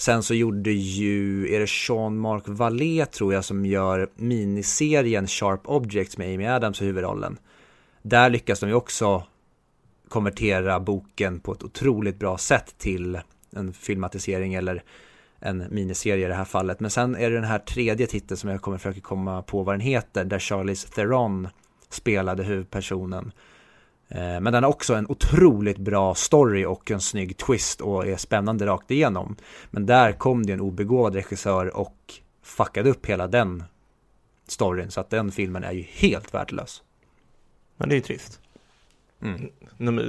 sen så gjorde ju, är det Sean Mark Vallée tror jag som gör miniserien Sharp Objects med Amy Adams i huvudrollen. Där lyckas de ju också konvertera boken på ett otroligt bra sätt till en filmatisering eller en miniserie i det här fallet. Men sen är det den här tredje titeln som jag kommer försöka komma på vad den heter, där Charlize Theron spelade huvudpersonen. Eh, Men den har också en otroligt bra story och en snygg twist och är spännande rakt igenom. Men där kom det en obegåvad regissör och fuckade upp hela den storyn så att den filmen är ju helt värdelös.
Men det är ju trist.
Mm.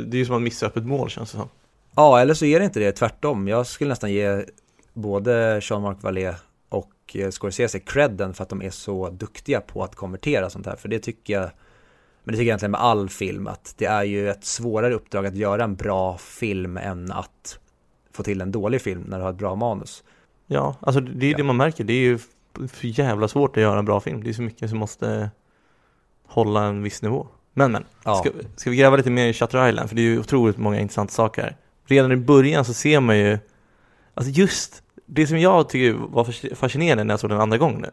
Det är ju som att missa öppet mål känns det som.
Ja, eller så är det inte det, tvärtom. Jag skulle nästan ge både Jean-Marc Vallée och eh, Scorsese credden för att de är så duktiga på att konvertera sånt här. För det tycker jag, men det tycker jag egentligen med all film, att det är ju ett svårare uppdrag att göra en bra film än att få till en dålig film när du har ett bra manus.
Ja, alltså det är
Ja.
det man märker. Det är ju för jävla svårt att göra en bra film. Det är så mycket som måste hålla en viss nivå. Men men,
Ja,
ska, ska vi gräva lite mer i Shutter Island? För det är ju otroligt många intressanta saker här. Redan i början så ser man ju, alltså just det som jag tycker var fas- fascinerande när jag såg den andra gången nu.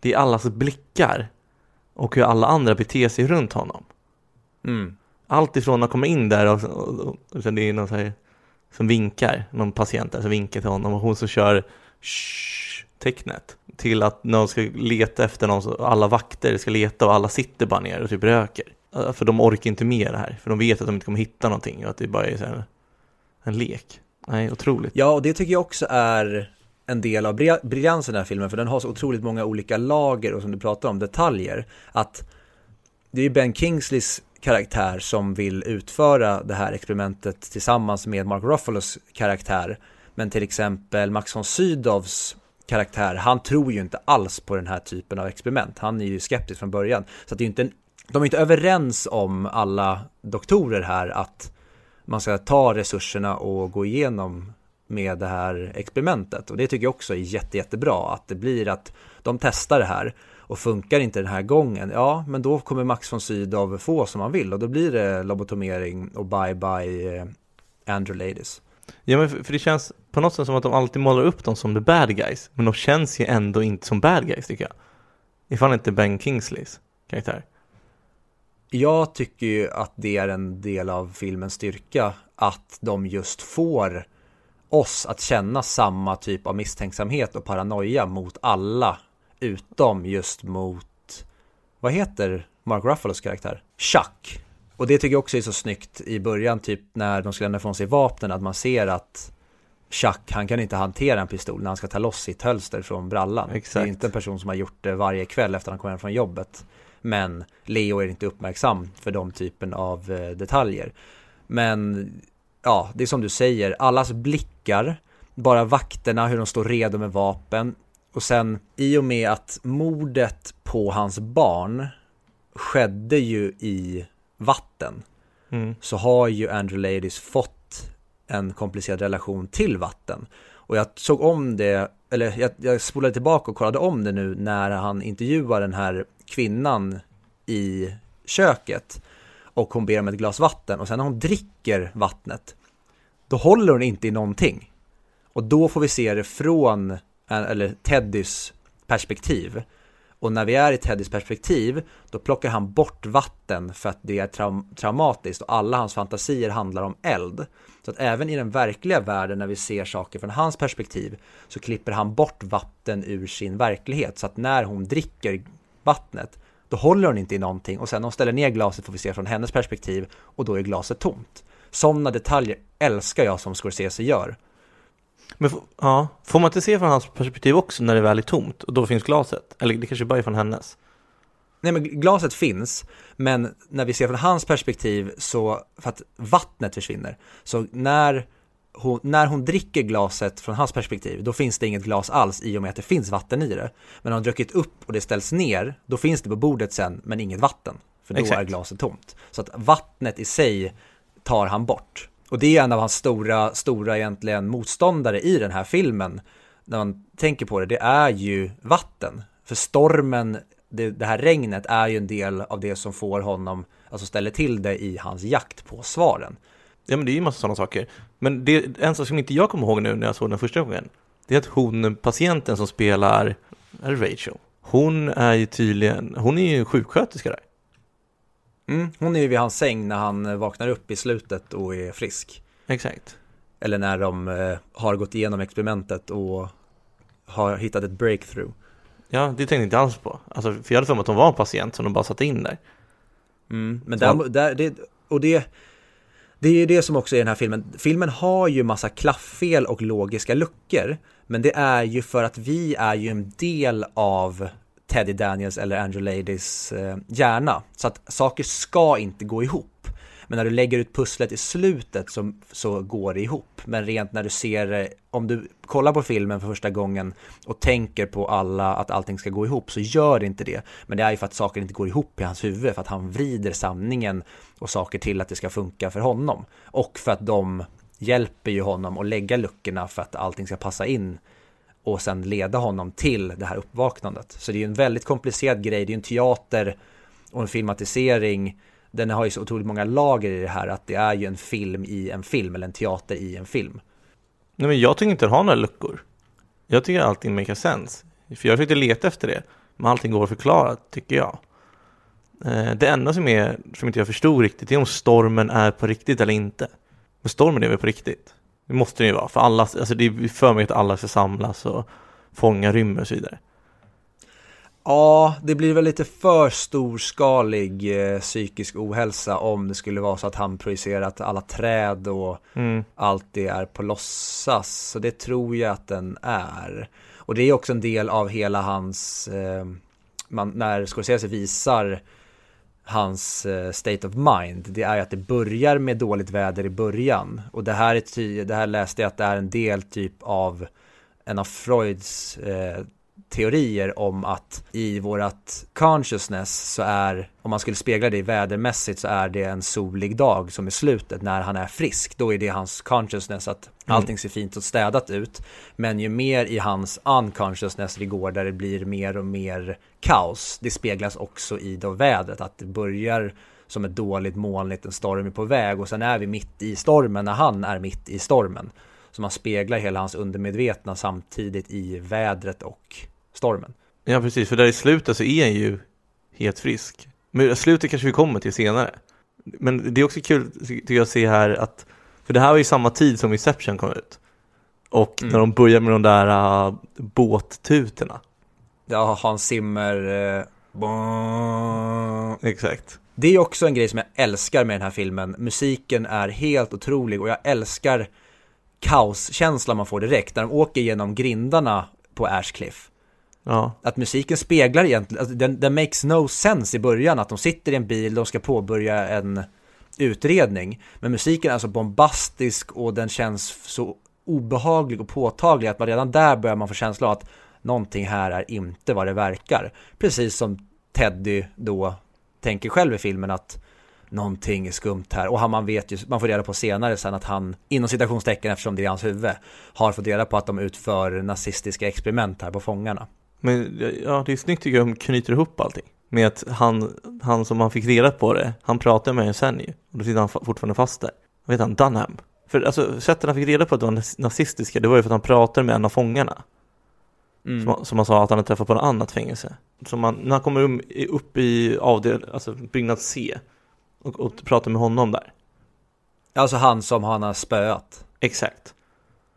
Det är allas blickar och hur alla andra beter sig runt honom.
mm.
Allt ifrån att komma in där och, och, och, och sen det är någon så här, som vinkar, någon patient där som vinkar till honom och hon som kör tecknet till att någon ska leta efter någon, så alla vakter ska leta och alla sitter bara ner och typ röker. För de orkar inte med det här, för de vet att de inte kommer hitta någonting och att det bara är här, en lek. Nej, otroligt.
Ja, och det tycker jag också är en del av briljansen i den här filmen, för den har så otroligt många olika lager och som du pratar om, detaljer. Att det är ju Ben Kingsleys karaktär som vill utföra det här experimentet tillsammans med Mark Ruffalos karaktär. Men till exempel Max von Sydows karaktär, han tror ju inte alls på den här typen av experiment. Han är ju skeptisk från början. Så att det är inte en, de är inte överens om alla doktorer här att man ska ta resurserna och gå igenom med det här experimentet. Och det tycker jag också är jätte, jättebra, att det blir att de testar det här och funkar inte den här gången, ja, men då kommer Max von Sydow få som han vill och då blir det lobotomering och bye bye eh, Andrew Ladies.
Ja men för, för det känns på något sätt som att de alltid målar upp dem som the bad guys, men de känns ju ändå inte som bad guys tycker jag. Ifall inte Ben Kingsleys karaktär.
Jag tycker ju att det är en del av filmens styrka, att de just får oss att känna samma typ av misstänksamhet och paranoia mot alla, utom just mot, vad heter Mark Ruffalos karaktär? Chuck. Och det tycker jag också är så snyggt i början, typ när de ska lämna ifrån sig vapnen, att man ser att Chuck, han kan inte hantera en pistol när han ska ta loss sitt hölster från brallan.
Exakt.
Det är inte en person som har gjort det varje kväll efter han kommer hem från jobbet. Men Leo är inte uppmärksam för de typen av eh, detaljer. Men ja, det är som du säger, allas blickar, bara vakterna, hur de står redo med vapen. Och sen i och med att mordet på hans barn skedde ju i vatten
Mm.
så har ju Andrew Ladies fått en komplicerad relation till vatten. Och jag såg om det, eller jag, jag spolade tillbaka och kollade om det nu när han intervjuar den här kvinnan i köket och hon ber om ett glas vatten och sen när hon dricker vattnet då håller hon inte i någonting. Och då får vi se det från, eh, eller Teddys perspektiv. Och när vi är i Teddys perspektiv, då plockar han bort vatten för att det är traum traumatiskt och alla hans fantasier handlar om eld. Så att även i den verkliga världen när vi ser saker från hans perspektiv så klipper han bort vatten ur sin verklighet. Så att när hon dricker vattnet, då håller hon inte i någonting och sen när hon ställer ner glaset får vi se från hennes perspektiv och då är glaset tomt. Sådana detaljer älskar jag som Scorsese gör.
Men ja, får man inte se från hans perspektiv också när det väl är tomt och då finns glaset? Eller det kanske bara är från hennes?
Nej men glaset finns, men när vi ser från hans perspektiv så, för att vattnet försvinner, så när hon, när hon dricker glaset från hans perspektiv, då finns det inget glas alls i och med att det finns vatten i det. Men har hon druckit upp och det ställs ner, då finns det på bordet sen, men inget vatten. För då
Exakt.
är glaset tomt. Så att vattnet i sig tar han bort. Och det är en av hans stora, stora egentligen motståndare i den här filmen. När man tänker på det, det är ju vatten. För stormen, det, det här regnet är ju en del av det som får honom, alltså ställer till det i hans jakt på svaren.
Ja men det är ju massa sådana saker. Men det, en sak som inte jag kommer ihåg nu när jag såg den första gången, det är att hon, patienten som spelar, är det Rachel? Hon är ju tydligen, hon är ju sjuksköterska där.
Mm, hon är ju vid hans säng när han eh, vaknar upp i slutet och är frisk.
Exakt.
Eller när de eh, har gått igenom experimentet och har hittat ett breakthrough.
Ja, det tänkte jag inte alls på. Alltså, för jag hade för mig att hon var en patient som de bara satte in där.
Mm, men där, där, det, och det, det är ju det som också är den här filmen. Filmen har ju massa klafffel och logiska luckor. Men det är ju för att vi är ju en del av Teddy Daniels eller Andrew Ladys eh, hjärna. Så att saker ska inte gå ihop. Men när du lägger ut pusslet i slutet så, så går det ihop. Men rent när du ser, eh, om du kollar på filmen för första gången och tänker på alla, att allting ska gå ihop, så gör det inte det. Men det är ju för att saker inte går ihop i hans huvud, för att han vrider sanningen och saker till att det ska funka för honom. Och för att de hjälper ju honom att lägga luckorna för att allting ska passa in och sen leda honom till det här uppvaknandet. Så det är ju en väldigt komplicerad grej, det är ju en teater och en filmatisering. Den har ju så otroligt många lager i det här att det är ju en film i en film eller en teater i en film.
Nej men jag tycker inte den har några luckor. Jag tycker allting makes sense. För jag försökte leta efter det. Men allting går att förklara, tycker jag. Eh, det enda som, är, som inte jag förstod riktigt är om stormen är på riktigt eller inte. Men stormen är väl på riktigt? Det måste den ju vara, för alla, alltså det är för mig att alla ska samlas och fånga rymmer och så vidare.
Ja, det blir väl lite för storskalig eh, psykisk ohälsa om det skulle vara så att han projicerat alla träd och
Mm.
allt det är på låtsas. Så det tror jag att den är. Och det är också en del av hela hans, eh, man, när Scorsese visar hans eh, state of mind, det är ju att det börjar med dåligt väder i början. Och det här, är ty- det här läste jag att det är en del typ av en av Freuds eh, teorier om att i vårat consciousness så är, om man skulle spegla det vädermässigt så är det en solig dag som är slutet när han är frisk. Då är det hans consciousness att mm. allting ser fint och städat ut. Men ju mer i hans unconsciousness det går där det blir mer och mer kaos, det speglas också i då vädret, att det börjar som ett dåligt molnigt, en storm är på väg och sen är vi mitt i stormen när han är mitt i stormen. Så man speglar hela hans undermedvetna samtidigt i vädret och stormen.
Ja, precis, för där i slutet så är han ju helt frisk. Men slutet kanske vi kommer till senare. Men det är också kul, tycker jag, att se här att, för det här var ju samma tid som Inception kom ut. Och mm. när de börjar med de där uh, båttutorna.
Ja, Hans Zimmer. Uh,
Exakt.
Det är också en grej som jag älskar med den här filmen. Musiken är helt otrolig och jag älskar kaoskänslan man får direkt när de åker genom grindarna på Ashcliff. Ja. Att musiken speglar egentligen, alltså den, den makes no sense i början att de sitter i en bil, de ska påbörja en utredning. Men musiken är alltså bombastisk och den känns så obehaglig och påtaglig att man redan där börjar man få känsla av att någonting här är inte vad det verkar. Precis som Teddy då tänker själv i filmen att någonting är skumt här och han, man vet ju, man får reda på senare sen att han, inom citationstecken eftersom det är hans huvud, har fått reda på att de utför nazistiska experiment här på fångarna.
Men ja, det är snyggt tycker jag, de knyter ihop allting. Med att han, han som han fick reda på det, han pratar med en sen ju. Och då sitter han fortfarande fast där. Vad heter han? Dunham? För alltså, sättet han fick reda på att det var nazistiska, det var ju för att han pratade med en av fångarna. Mm. Som, som han sa att han hade träffat på något annat fängelse. Så man, när han kommer um, upp i avdel, alltså byggnad C och, och pratar med honom där.
Alltså han som han har spöat.
Exakt.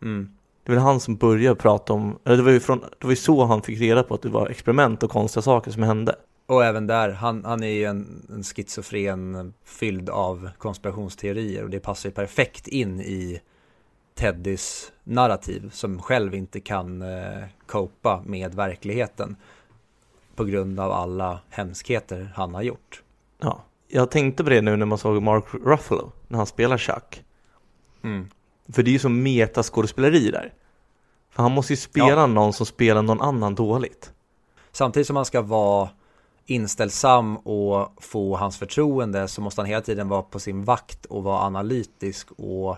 Mm. Det var han som började prata om, eller det var ju från, det var ju så han fick reda på att det var experiment och konstiga saker som hände.
Och även där, han, han är ju en, en schizofren fylld av konspirationsteorier och det passar ju perfekt in i Teddys narrativ som själv inte kan eh, copa med verkligheten på grund av alla hemskheter han har gjort.
Ja, jag tänkte på det nu när man såg Mark Ruffalo när han spelar Chuck. Mm. För det är ju som metaskådespeleri där. För han måste ju spela ja. någon som spelar någon annan dåligt.
Samtidigt som han ska vara inställsam och få hans förtroende så måste han hela tiden vara på sin vakt och vara analytisk och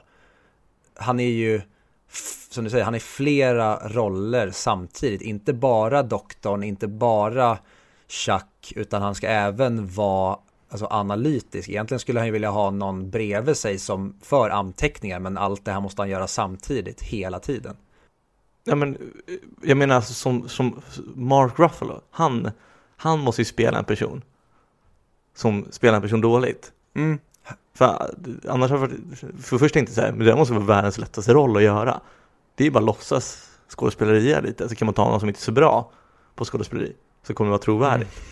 han är ju som du säger, han är flera roller samtidigt. Inte bara doktorn, inte bara Chuck, utan han ska även vara alltså, analytisk. Egentligen skulle han ju vilja ha någon bredvid sig som för anteckningar, men allt det här måste han göra samtidigt, hela tiden.
Ja, men jag menar alltså som, som Mark Ruffalo, han, han måste ju spela en person som spelar en person dåligt. Mm. För annars har jag för först tänkte så här, men det måste vara världens lättaste roll att göra. Det är bara låtsas skådespelerier lite, så kan man ta någon som inte är så bra på skådespeleri, så kommer det vara trovärdigt. Mm.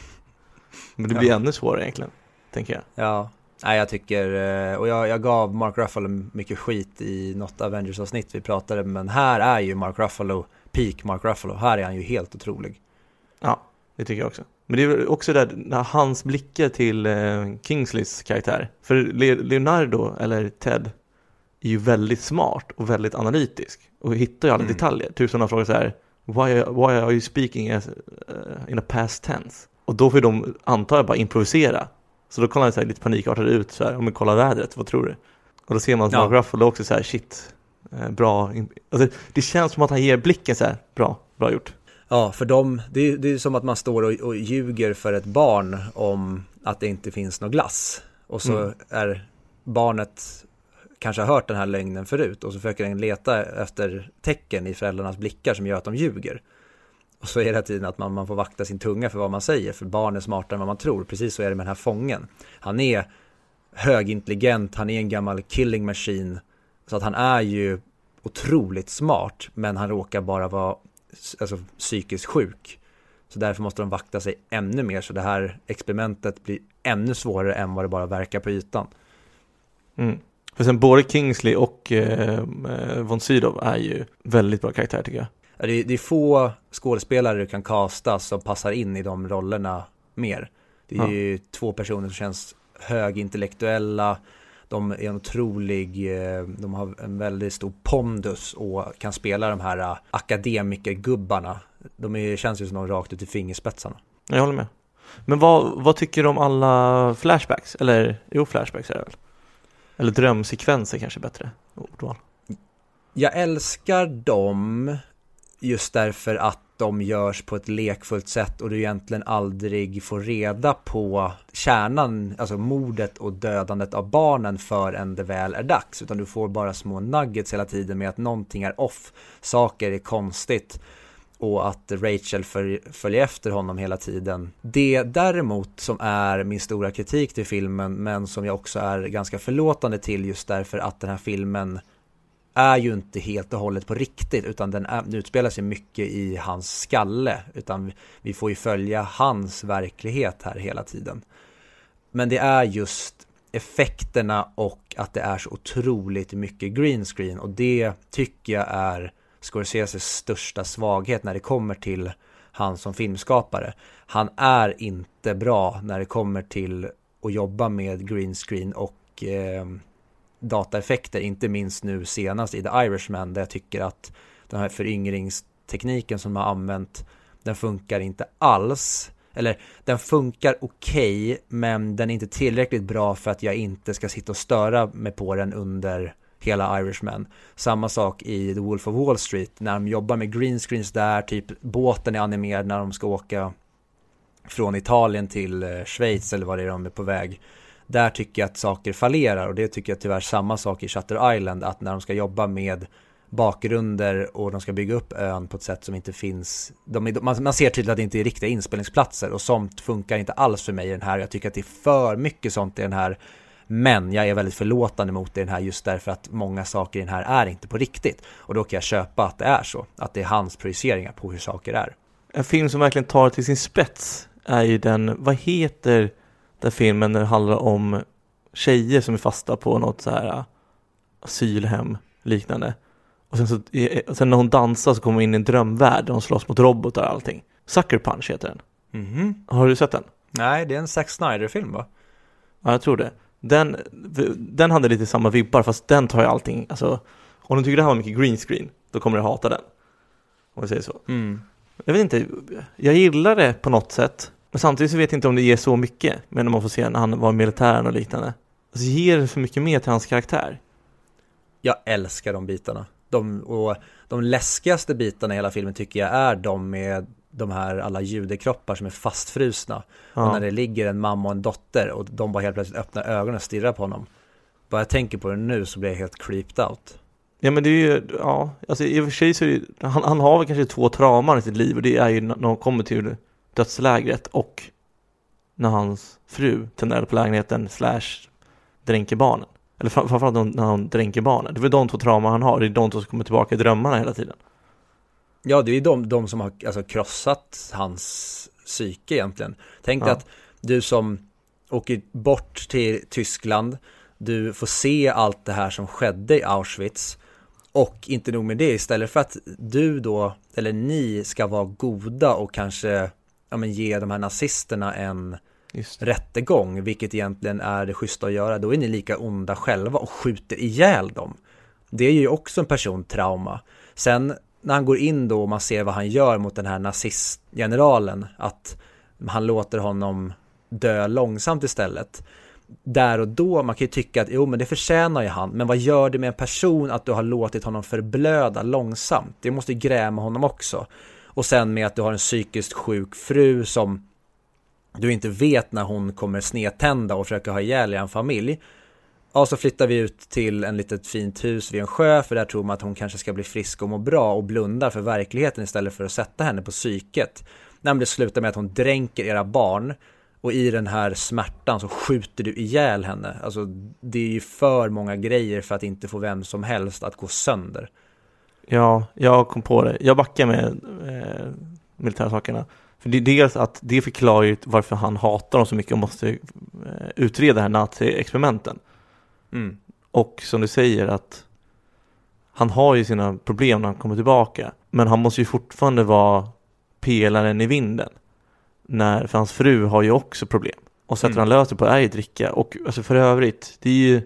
Men det blir ja. ännu svårare egentligen, tänker jag.
Ja, Nej, jag tycker, eh, och jag, jag gav Mark Ruffalo mycket skit i något Avengers-avsnitt vi pratade, men här är ju Mark Ruffalo, peak Mark Ruffalo, här är han ju helt otrolig.
Ja, det tycker jag också. Men det är också där, när hans blickar till eh, Kingsleys karaktär. För Leonardo, eller Ted, är ju väldigt smart och väldigt analytisk och hittar ju alla mm. detaljer. Typ som de frågar så här, why, why are you speaking as, uh, in a past tense? Och då får de, antar jag, bara improvisera. Så då kollar han så här lite panikartad ut så här, om vi kollar vädret, vad tror du? Och då ser man att ja. Mark Ruffalo också så här, shit, eh, bra. Alltså, det känns som att han ger blicken så här, bra, bra gjort.
Ja, för dem, det är, det är som att man står och, och ljuger för ett barn om att det inte finns någon glass. Och så mm. är barnet kanske har hört den här lögnen förut och så försöker den leta efter tecken i föräldrarnas blickar som gör att de ljuger. Och så är det hela tiden att man, man får vakta sin tunga för vad man säger, för barn är smartare än vad man tror. Precis så är det med den här fången. Han är högintelligent, han är en gammal killing machine. Så att han är ju otroligt smart, men han råkar bara vara alltså, psykiskt sjuk. Så därför måste de vakta sig ännu mer, så det här experimentet blir ännu svårare än vad det bara verkar på ytan.
Mm. För sen både Kingsley och eh, eh von Sydow är ju väldigt bra karaktär tycker jag.
Det är, det är få skådespelare du kan kasta som passar in i de rollerna mer. Det är ja. ju två personer som känns högintellektuella, de är en otrolig, eh, de har en väldigt stor pondus och kan spela de här eh, akademikergubbarna. De är, känns ju som de rakt ut i fingerspetsarna.
Jag håller med. Men vad, vad tycker du om alla flashbacks? Eller, jo flashbacks är det väl? Eller drömsekvenser kanske bättre ordval.
Jag älskar dem just därför att de görs på ett lekfullt sätt och du egentligen aldrig får reda på kärnan, alltså mordet och dödandet av barnen förrän det väl är dags. Utan du får bara små nuggets hela tiden med att någonting är off, saker är konstigt och att Rachel följer efter honom hela tiden. Det däremot som är min stora kritik till filmen men som jag också är ganska förlåtande till just därför att den här filmen är ju inte helt och hållet på riktigt utan den, är, den utspelar sig mycket i hans skalle utan vi får ju följa hans verklighet här hela tiden. Men det är just effekterna och att det är så otroligt mycket green screen och det tycker jag är Scorseses största svaghet när det kommer till han som filmskapare. Han är inte bra när det kommer till att jobba med green screen och eh, dataeffekter, inte minst nu senast i The Irishman där jag tycker att den här föryngringstekniken som de har använt den funkar inte alls. Eller den funkar okej, okay, men den är inte tillräckligt bra för att jag inte ska sitta och störa mig på den under hela Irishman. Samma sak i The Wolf of Wall Street när de jobbar med green screens där, typ båten är animerad när de ska åka från Italien till eh, Schweiz eller vad det är de är på väg. Där tycker jag att saker fallerar och det tycker jag tyvärr samma sak i Shutter Island att när de ska jobba med bakgrunder och de ska bygga upp ön på ett sätt som inte finns. De, man, man, ser tydligt att det inte är riktiga inspelningsplatser och sånt funkar inte alls för mig i den här. Jag tycker att det är för mycket sånt i den här. Men jag är väldigt förlåtande mot den här just därför att många saker i den här är inte på riktigt. Och då kan jag köpa att det är så. Att det är hans projiceringar på hur saker är.
En film som verkligen tar till sin spets är ju den, vad heter den filmen handlar om tjejer som är fasta på något så här äh, asylhem liknande. Och sen, så, sen när hon dansar så kommer hon in i en drömvärld där hon slåss mot robotar och allting. Sucker Punch heter den.
Mm -hmm.
Har du sett den?
Nej, det är en Zack Snyder-film va?
Ja, jag tror det. Den, den hade lite samma vibbar fast den tar ju allting, alltså om du tycker det här var mycket green screen, då kommer du hata den. Om vi säger så.
Mm.
Jag vet inte, jag gillar det på något sätt. Men samtidigt så vet jag inte om det ger så mycket, men när man får se när han var i militären och liknande. Alltså ger det för mycket mer till hans karaktär?
Jag älskar de bitarna. De, och de läskigaste bitarna i hela filmen tycker jag är de med de här alla judekroppar som är fastfrusna. Ja. Och när det ligger en mamma och en dotter och de bara helt plötsligt öppnar ögonen och stirrar på honom. Bara jag tänker på det nu så blir jag helt creeped out.
Ja men det är ju, ja, alltså i och för sig så är det, han, han har väl kanske två trauman i sitt liv och det är ju när de kommer till dödslägret och när hans fru tänder på lägenheten slash dränker barnen. Eller framförallt när hon dränker barnen. Det är väl de två trauman han har, det är de som kommer tillbaka i drömmarna hela tiden.
Ja, det är ju de, de som har alltså, krossat hans psyke egentligen. Tänk dig ja. att du som åker bort till Tyskland, du får se allt det här som skedde i Auschwitz och inte nog med det, istället för att du då, eller ni ska vara goda och kanske ja, men ge de här nazisterna en rättegång, vilket egentligen är det schyssta att göra, då är ni lika onda själva och skjuter ihjäl dem. Det är ju också en person trauma. Sen när han går in då och man ser vad han gör mot den här nazistgeneralen, att han låter honom dö långsamt istället. Där och då, man kan ju tycka att jo men det förtjänar ju han, men vad gör det med en person att du har låtit honom förblöda långsamt? Det måste ju gräma honom också. Och sen med att du har en psykiskt sjuk fru som du inte vet när hon kommer snedtända och försöka ha ihjäl en familj. Ja, så flyttar vi ut till en litet fint hus vid en sjö för där tror man att hon kanske ska bli frisk och må bra och blundar för verkligheten istället för att sätta henne på psyket. När det slutar med att hon dränker era barn och i den här smärtan så skjuter du ihjäl henne. Alltså det är ju för många grejer för att inte få vem som helst att gå sönder.
Ja, jag kom på det. Jag backar med eh, militärsakerna. För det är dels att det förklarar ju varför han hatar dem så mycket och måste eh, utreda de här nazi-experimenten.
Mm.
Och som du säger att han har ju sina problem när han kommer tillbaka. Men han måste ju fortfarande vara pelaren i vinden. När, för hans fru har ju också problem. Och sättet mm. han löser på är ju dricka. Och alltså för övrigt, det är ju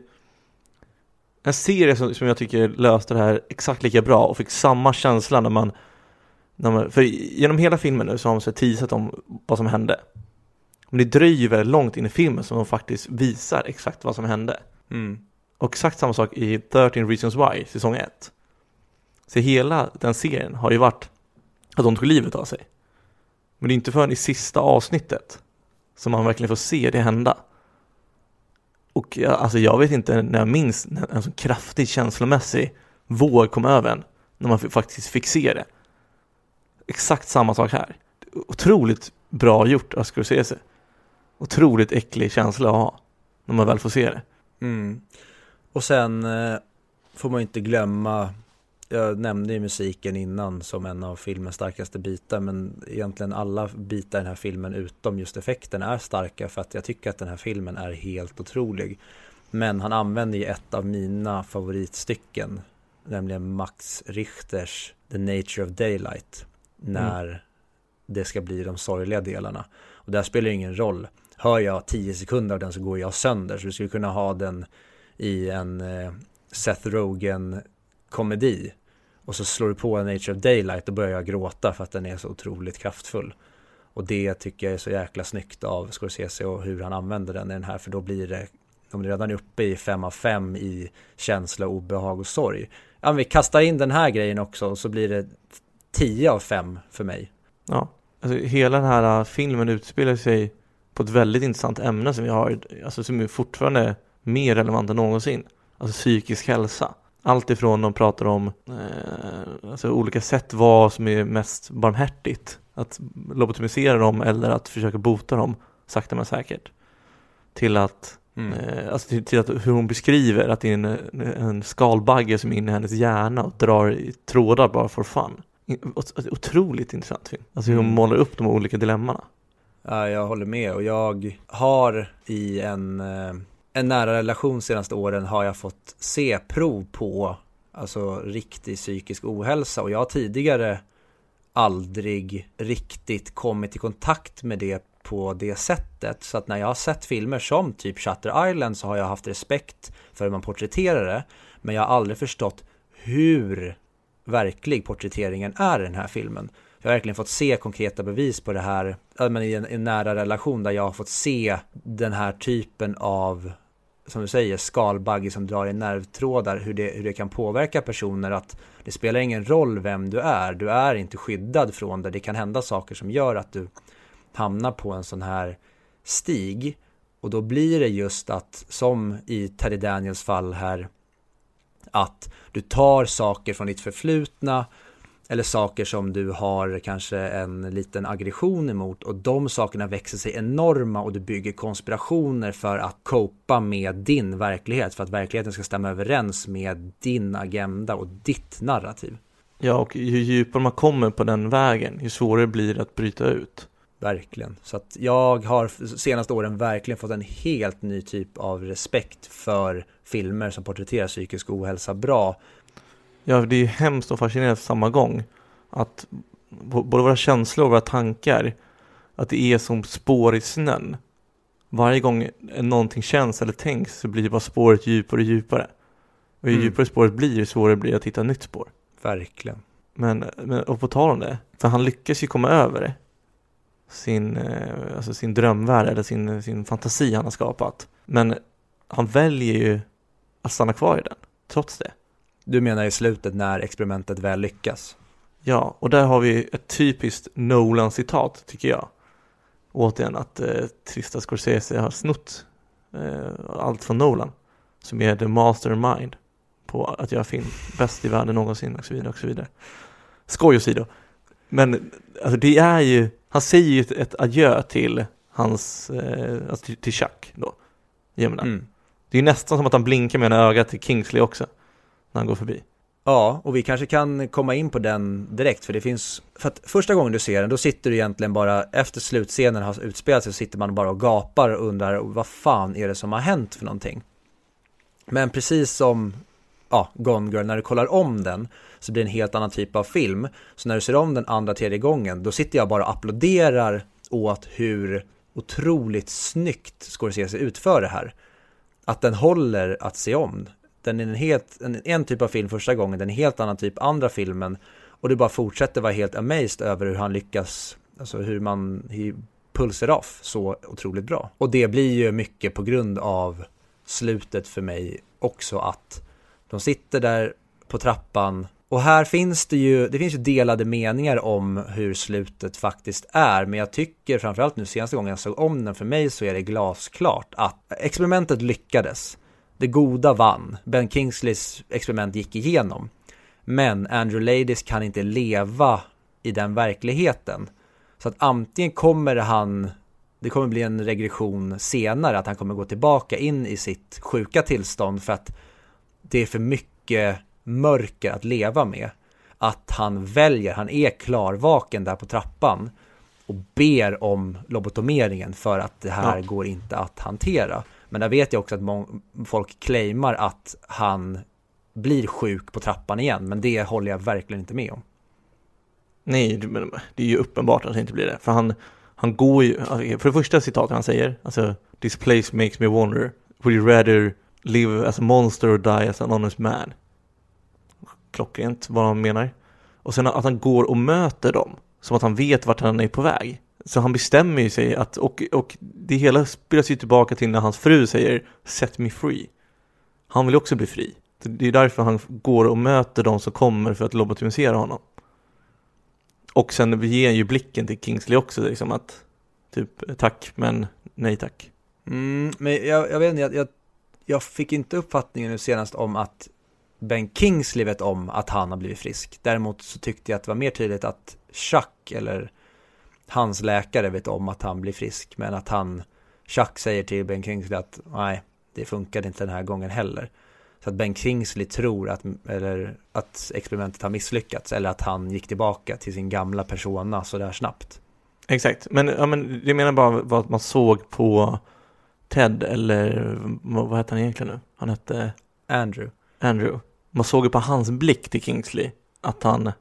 En serie som, som jag tycker löste det här exakt lika bra och fick samma känsla när man, när man för genom hela filmen nu så har så teasat om vad som hände. Men det dröjer väldigt långt in i filmen som de faktiskt visar exakt vad som hände.
Mm.
Och exakt samma sak i 13 Reasons Why, säsong 1. Så hela den serien har ju varit att de tog livet av sig. Men det är inte förrän i sista avsnittet som man verkligen får se det hända. Och jag, alltså jag vet inte när jag minns när en så kraftig känslomässig våg kom över en, när man faktiskt fick se det. Exakt samma sak här. Otroligt bra gjort av Scorsese. Otroligt äcklig känsla att ha, när man väl får se det.
Mm. Och sen eh, får man inte glömma, jag nämnde ju musiken innan som en av filmens starkaste bitar, men egentligen alla bitar i den här filmen utom just effekten är starka för att jag tycker att den här filmen är helt otrolig. Men han använder ju ett av mina favoritstycken, nämligen Max Richters The Nature of Daylight, när mm. det ska bli de sorgliga delarna. Och där spelar det ingen roll. Hör jag tio sekunder av den så går jag sönder, så du skulle kunna ha den i en eh, Seth Rogen komedi och så slår du på en Nature of Daylight och börjar jag gråta för att den är så otroligt kraftfull. Och det tycker jag är så jäkla snyggt av Scorsese och hur han använder den i den här för då blir det om du redan är uppe i fem av fem i känsla, obehag och sorg. Ja, men vi kastar in den här grejen också och så blir det tio av fem för mig.
Ja, alltså hela den här äh, filmen utspelar sig på ett väldigt intressant ämne som vi har, alltså som är fortfarande mer relevant än någonsin. Alltså psykisk hälsa. Allt ifrån de pratar om eh, alltså olika sätt vad som är mest barmhärtigt. Att lobotomisera dem eller att försöka bota dem sakta men säkert. Till att, mm. eh, alltså till, till, att hur hon beskriver att det är en, en skalbagge som är inne i hennes hjärna och drar i trådar bara for fun. Otroligt intressant film. Alltså hur hon mm. målar upp de olika dilemmana.
Ja, jag håller med och jag har i en eh, en nära relation senaste åren har jag fått se prov på alltså riktig psykisk ohälsa och jag har tidigare aldrig riktigt kommit i kontakt med det på det sättet. Så att när jag har sett filmer som typ Shutter Island så har jag haft respekt för hur man porträtterar det. Men jag har aldrig förstått hur verklig porträtteringen är i den här filmen. Jag har verkligen fått se konkreta bevis på det här i en, en nära relation där jag har fått se den här typen av som du säger, skalbagge som drar i nervtrådar, hur det, hur det kan påverka personer att det spelar ingen roll vem du är, du är inte skyddad från det, det kan hända saker som gör att du hamnar på en sån här stig. Och då blir det just att, som i Teddy Daniels fall här, att du tar saker från ditt förflutna eller saker som du har kanske en liten aggression emot och de sakerna växer sig enorma och du bygger konspirationer för att copa med din verklighet för att verkligheten ska stämma överens med din agenda och ditt narrativ.
Ja, och ju djupare man kommer på den vägen, ju svårare blir det att bryta ut.
Verkligen, så att jag har senaste åren verkligen fått en helt ny typ av respekt för filmer som porträtterar psykisk ohälsa bra
Ja, det är hemskt och fascinerande på samma gång. Att både våra känslor och våra tankar, att det är som spår i snön. Varje gång någonting känns eller tänks så blir bara spåret djupare och djupare. Och ju mm. djupare spåret blir, ju svårare blir det att hitta ett nytt spår.
Verkligen.
Men, men och på tal om det, för han lyckas ju komma över sin, eh, alltså sin drömvärld eller sin, sin fantasi han har skapat. Men han väljer ju att stanna kvar i den, trots det.
Du menar i slutet när experimentet väl lyckas?
Ja, och där har vi ett typiskt Nolan-citat tycker jag. Återigen att eh, Trista Scorsese har snott eh, allt från Nolan. Som är the mastermind på att göra film. Bäst i världen någonsin och så vidare och så vidare. Skoj åsido. Men alltså det är ju, han säger ju ett, ett adjö till hans, eh, alltså till, till Chuck då. Mm. Det är nästan som att han blinkar med en öga till Kingsley också när han går förbi.
Ja, och vi kanske kan komma in på den direkt för det finns, för att första gången du ser den då sitter du egentligen bara efter slutscenen har utspelat sig så sitter man bara och gapar och undrar vad fan är det som har hänt för någonting. Men precis som ja, Gone Girl, när du kollar om den så blir det en helt annan typ av film. Så när du ser om den andra, tredje gången, då sitter jag bara och applåderar åt hur otroligt snyggt Scorsese utför det här. Att den håller att se om den är en helt, en, en typ av film första gången, den är en helt annan typ andra filmen. Och du bara fortsätter vara helt amazed över hur han lyckas, alltså hur man, pulser off så otroligt bra. Och det blir ju mycket på grund av slutet för mig också att de sitter där på trappan och här finns det ju, det finns ju delade meningar om hur slutet faktiskt är, men jag tycker framförallt nu senaste gången jag såg om den för mig så är det glasklart att experimentet lyckades. Det goda vann. Ben Kingsleys experiment gick igenom. Men Andrew Ladies kan inte leva i den verkligheten. Så att antingen kommer han, det kommer bli en regression senare, att han kommer gå tillbaka in i sitt sjuka tillstånd för att det är för mycket mörker att leva med. Att han väljer, han är klarvaken där på trappan och ber om lobotomeringen för att det här ja. går inte att hantera. Men där vet jag också att folk claimar att han blir sjuk på trappan igen, men det håller jag verkligen inte med om.
Nej, men det är ju uppenbart att det inte blir det. För han, han går ju, alltså, för det första citatet han säger, alltså This place makes me wonder, would you rather live as a monster or die as an honest man? Klockrent vad han menar. Och sen att han går och möter dem, som att han vet vart han är på väg. Så han bestämmer ju sig att, och, och det hela spelas ju tillbaka till när hans fru säger Set me free. Han vill också bli fri. Det är därför han går och möter de som kommer för att lobotomisera honom. Och sen ger han ju blicken till Kingsley också, liksom att typ tack men nej tack.
Mm, men jag, jag vet inte, jag, jag, jag fick inte uppfattningen nu senast om att Ben Kingsley vet om att han har blivit frisk. Däremot så tyckte jag att det var mer tydligt att Chuck eller hans läkare vet om att han blir frisk. Men att han, Chuck säger till Ben Kingsley att nej, det funkade inte den här gången heller. Så att Ben Kingsley tror att, eller, att experimentet har misslyckats eller att han gick tillbaka till sin gamla persona så där snabbt.
Exakt, men, ja, men jag menar bara vad man såg på Ted eller vad hette han egentligen nu? Han hette
Andrew.
Andrew. Man såg ju på hans blick till Kingsley att han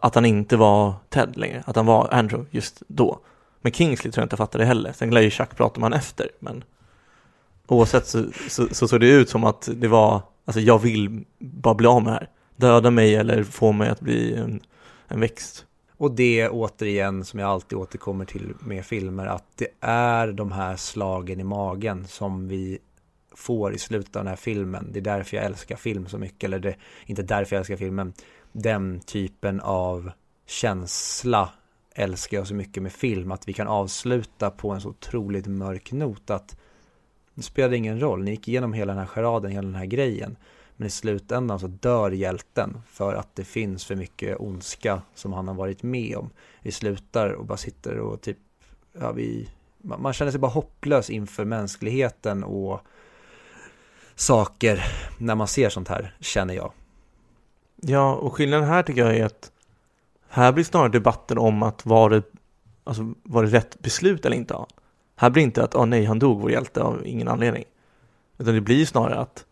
att han inte var Ted längre, att han var Andrew just då. Men Kingsley tror jag inte fattade heller. Sen lär ju Chuck prata med han efter, men oavsett så, så, så såg det ut som att det var, alltså jag vill bara bli av med det här. Döda mig eller få mig att bli en, en växt.
Och det återigen som jag alltid återkommer till med filmer att det är de här slagen i magen som vi får i slutet av den här filmen. Det är därför jag älskar film så mycket, eller det, inte därför jag älskar filmen. Den typen av känsla älskar jag så mycket med film, att vi kan avsluta på en så otroligt mörk not att det spelade ingen roll, ni gick igenom hela den här charaden, hela den här grejen. Men i slutändan så dör hjälten för att det finns för mycket ondska som han har varit med om. Vi slutar och bara sitter och typ, ja vi, man känner sig bara hopplös inför mänskligheten och saker när man ser sånt här, känner jag.
Ja, och skillnaden här tycker jag är att här blir snarare debatten om att var det, alltså, var det rätt beslut eller inte? Här blir det inte att, oh, nej, han dog, vår hjälte, av ingen anledning. Utan det blir snarare att,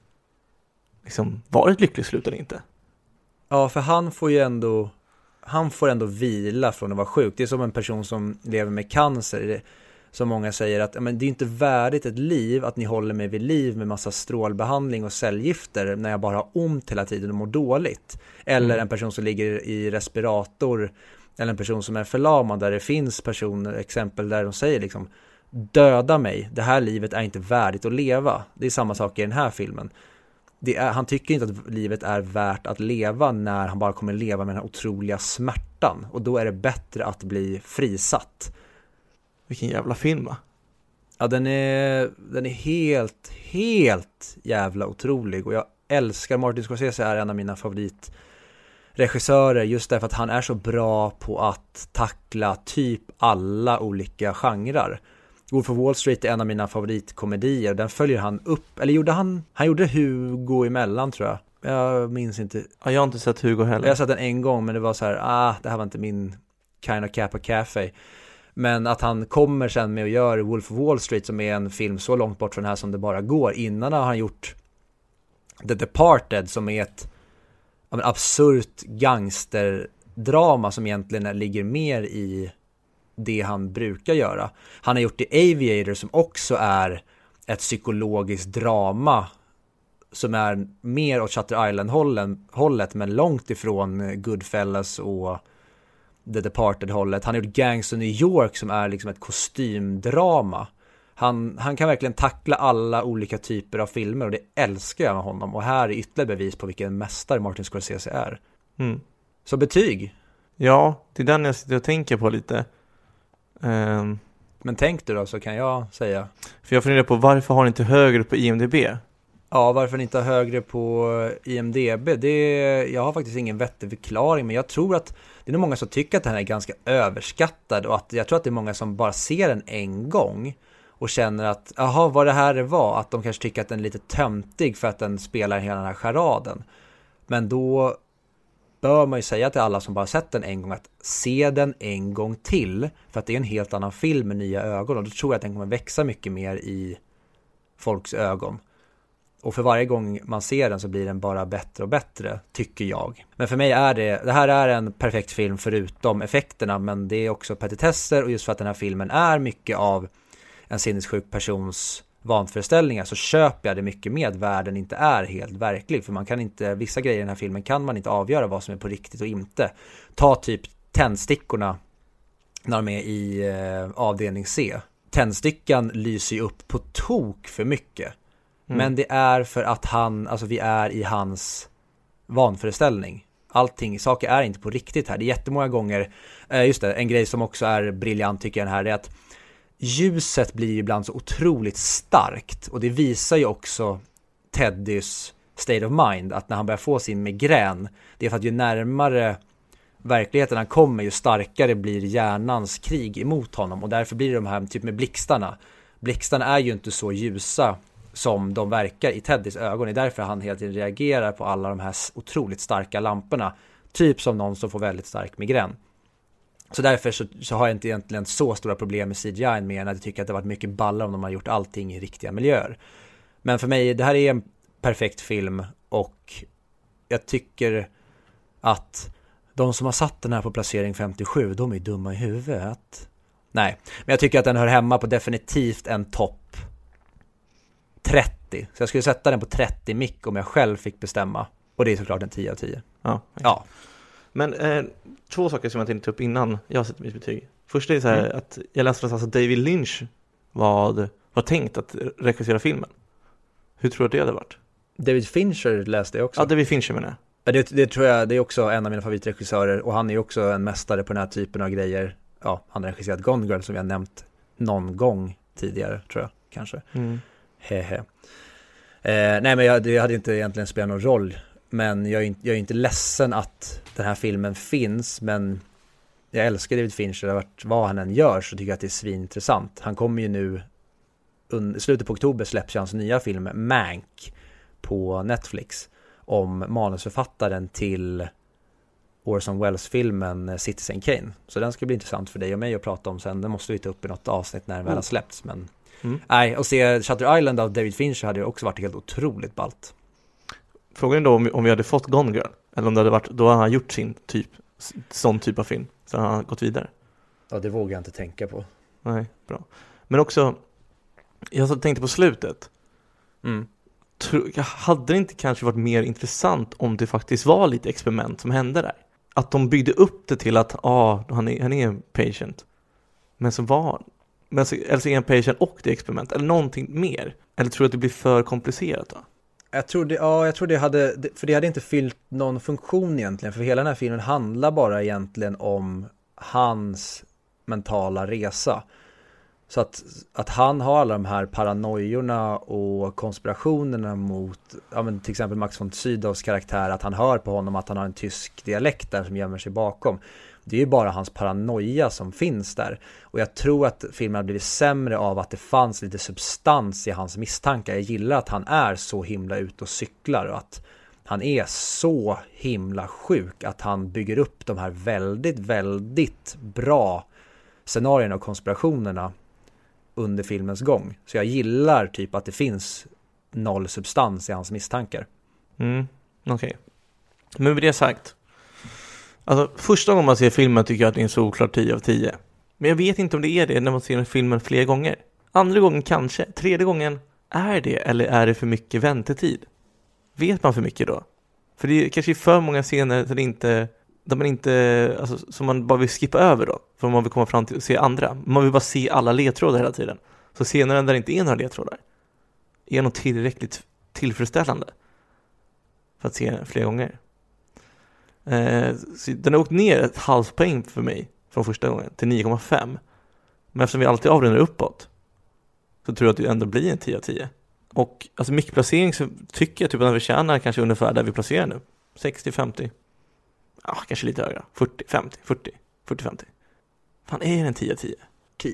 liksom, var det ett lyckligt slut eller inte?
Ja, för han får ju ändå, han får ändå vila från att vara sjuk. Det är som en person som lever med cancer som många säger att men det är inte värdigt ett liv att ni håller mig vid liv med massa strålbehandling och cellgifter när jag bara har ont hela tiden och mår dåligt. Eller mm. en person som ligger i respirator eller en person som är förlamad där det finns personer, exempel där de säger liksom döda mig, det här livet är inte värdigt att leva. Det är samma sak i den här filmen. Är, han tycker inte att livet är värt att leva när han bara kommer leva med den här otroliga smärtan. Och då är det bättre att bli frisatt.
Vilken jävla film va?
Ja, den är, den är helt, helt jävla otrolig och jag älskar Martin Scorsese är en av mina favoritregissörer just därför att han är så bra på att tackla typ alla olika genrer. Wolf of Wall Street är en av mina favoritkomedier, den följer han upp, eller gjorde han, han gjorde Hugo emellan tror jag. Jag minns inte.
Ja, jag har inte sett Hugo heller.
Jag har sett den en gång men det var så här, ah, det här var inte min kind of Kappa Cafe. Men att han kommer sen med och gör Wolf of Wall Street som är en film så långt bort från det här som det bara går. Innan har han gjort The Departed som är ett ja, absurt gangsterdrama som egentligen ligger mer i det han brukar göra. Han har gjort The Aviator som också är ett psykologiskt drama som är mer åt Shutter Island-hållet, men långt ifrån Goodfellas och The Departed-hållet. Han har gjort Gangs of New York som är liksom ett kostymdrama. Han, han kan verkligen tackla alla olika typer av filmer och det älskar jag med honom. Och här är ytterligare bevis på vilken mästare Martin Scorsese är.
Mm.
Så betyg?
Ja, det är den jag sitter och tänker på lite. Um,
Men tänk du då, så kan jag säga.
För jag funderar på varför har ni inte högre på IMDB?
Ja, varför ni inte har högre på IMDB, det, jag har faktiskt ingen vettig förklaring, men jag tror att det är nog många som tycker att den här är ganska överskattad och att jag tror att det är många som bara ser den en gång och känner att, jaha, vad det här var, att de kanske tycker att den är lite töntig för att den spelar hela den här charaden. Men då bör man ju säga till alla som bara sett den en gång att se den en gång till. För att det är en helt annan film med nya ögon och då tror jag att den kommer växa mycket mer i folks ögon. Och för varje gång man ser den så blir den bara bättre och bättre, tycker jag. Men för mig är det, det här är en perfekt film förutom effekterna, men det är också petitesser och just för att den här filmen är mycket av en sinnessjuk persons vanföreställningar så köper jag det mycket med att världen inte är helt verklig. För man kan inte, vissa grejer i den här filmen kan man inte avgöra vad som är på riktigt och inte. Ta typ tändstickorna när de är i eh, avdelning C. Tändstickan lyser ju upp på tok för mycket. Mm. Men det är för att han, alltså vi är i hans vanföreställning. Allting, saker är inte på riktigt här. Det är jättemånga gånger, eh, just det, en grej som också är briljant tycker jag den här, är att ljuset blir ju ibland så otroligt starkt och det visar ju också Teddys state of mind, att när han börjar få sin migrän, det är för att ju närmare verkligheten han kommer, ju starkare blir hjärnans krig emot honom och därför blir det de här typ med blixtarna. Blixtarna är ju inte så ljusa som de verkar i Teddys ögon. Det är därför han hela tiden reagerar på alla de här otroligt starka lamporna. Typ som någon som får väldigt stark migrän. Så därför så, så, har jag inte egentligen så stora problem med CGI mer än att jag tycker att det varit mycket ballare om de har gjort allting i riktiga miljöer. Men för mig, det här är en perfekt film och jag tycker att de som har satt den här på placering 57, de är dumma i huvudet. Nej, men jag tycker att den hör hemma på definitivt en topp 30. Så jag skulle sätta den på 30 mick om jag själv fick bestämma. Och det är såklart en 10 av 10.
Ja. ja. Men eh, två saker som jag tänkte ta upp innan jag sätter mitt betyg. Först är så här mm. att jag läste att David Lynch var, var tänkt att regissera filmen. Hur tror du att det hade varit?
David Fincher läste jag också.
Ja, David Fincher menar jag.
Det, det tror jag, det är också en av mina favoritregissörer och han är också en mästare på den här typen av grejer. Ja, han har regisserat Gone Girl som jag nämnt någon gång tidigare, tror jag, kanske. Mm. Hehe. Eh, nej men jag, det hade inte egentligen spelat någon roll. Men jag är, jag är inte ledsen att den här filmen finns. Men jag älskar David Fincher. Vad han än gör så tycker jag att det är svinintressant. Han kommer ju nu, i slutet på oktober släpps hans nya film Mank på Netflix. Om manusförfattaren till Orson Welles-filmen Citizen Kane. Så den ska bli intressant för dig och mig att prata om sen. Den måste vi ta upp i något avsnitt när den väl har släppts. Men Mm. Nej, och se Shutter Island av David Fincher hade ju också varit helt otroligt ballt.
Frågan är då om, om vi hade fått Gone Girl, eller om det hade varit, då hade han gjort sin typ, sån typ av film, så hade han gått vidare.
Ja, det vågar jag inte tänka på.
Nej, bra. Men också, jag tänkte på slutet. Mm. hade det inte kanske varit mer intressant om det faktiskt var lite experiment som hände där? Att de byggde upp det till att, ja, ah, han, är, han är en patient. Men så var men LCN patient och det experiment, eller någonting mer? Eller tror du att det blir för komplicerat då?
Jag tror det, ja, jag tror det hade, för det hade inte fyllt någon funktion egentligen, för hela den här filmen handlar bara egentligen om hans mentala resa. Så att, att han har alla de här paranoiorna och konspirationerna mot, ja men till exempel Max von Sydows karaktär, att han hör på honom att han har en tysk dialekt där som gömmer sig bakom. Det är ju bara hans paranoia som finns där. Och jag tror att filmen har blivit sämre av att det fanns lite substans i hans misstankar. Jag gillar att han är så himla ute och cyklar och att han är så himla sjuk att han bygger upp de här väldigt, väldigt bra scenarierna och konspirationerna under filmens gång. Så jag gillar typ att det finns noll substans i hans misstankar.
Mm, okej. Okay. Men med det sagt, Alltså första gången man ser filmen tycker jag att det är en solklar 10 av 10. Men jag vet inte om det är det när man ser filmen fler gånger. Andra gången kanske, tredje gången är det eller är det för mycket väntetid? vet man för mycket då? För det är kanske är för många scener där, det inte, där man inte, alltså, som man bara vill skippa över då, för man vill komma fram till och se andra. Man vill bara se alla ledtrådar hela tiden. Så scenerna där det inte är några ledtrådar är nog tillräckligt tillfredsställande för att se fler gånger. Eh, så den har åkt ner ett halvt poäng för mig från första gången till 9,5. Men eftersom vi alltid avrundar uppåt så tror jag att det ändå blir en 10 av 10. Och alltså mickplacering så tycker jag typ att den förtjänar kanske ungefär där vi placerar nu. 60, 50. Ja, kanske lite högre. 40, 50, 40, 40, 50. Fan, är den 10 av 10?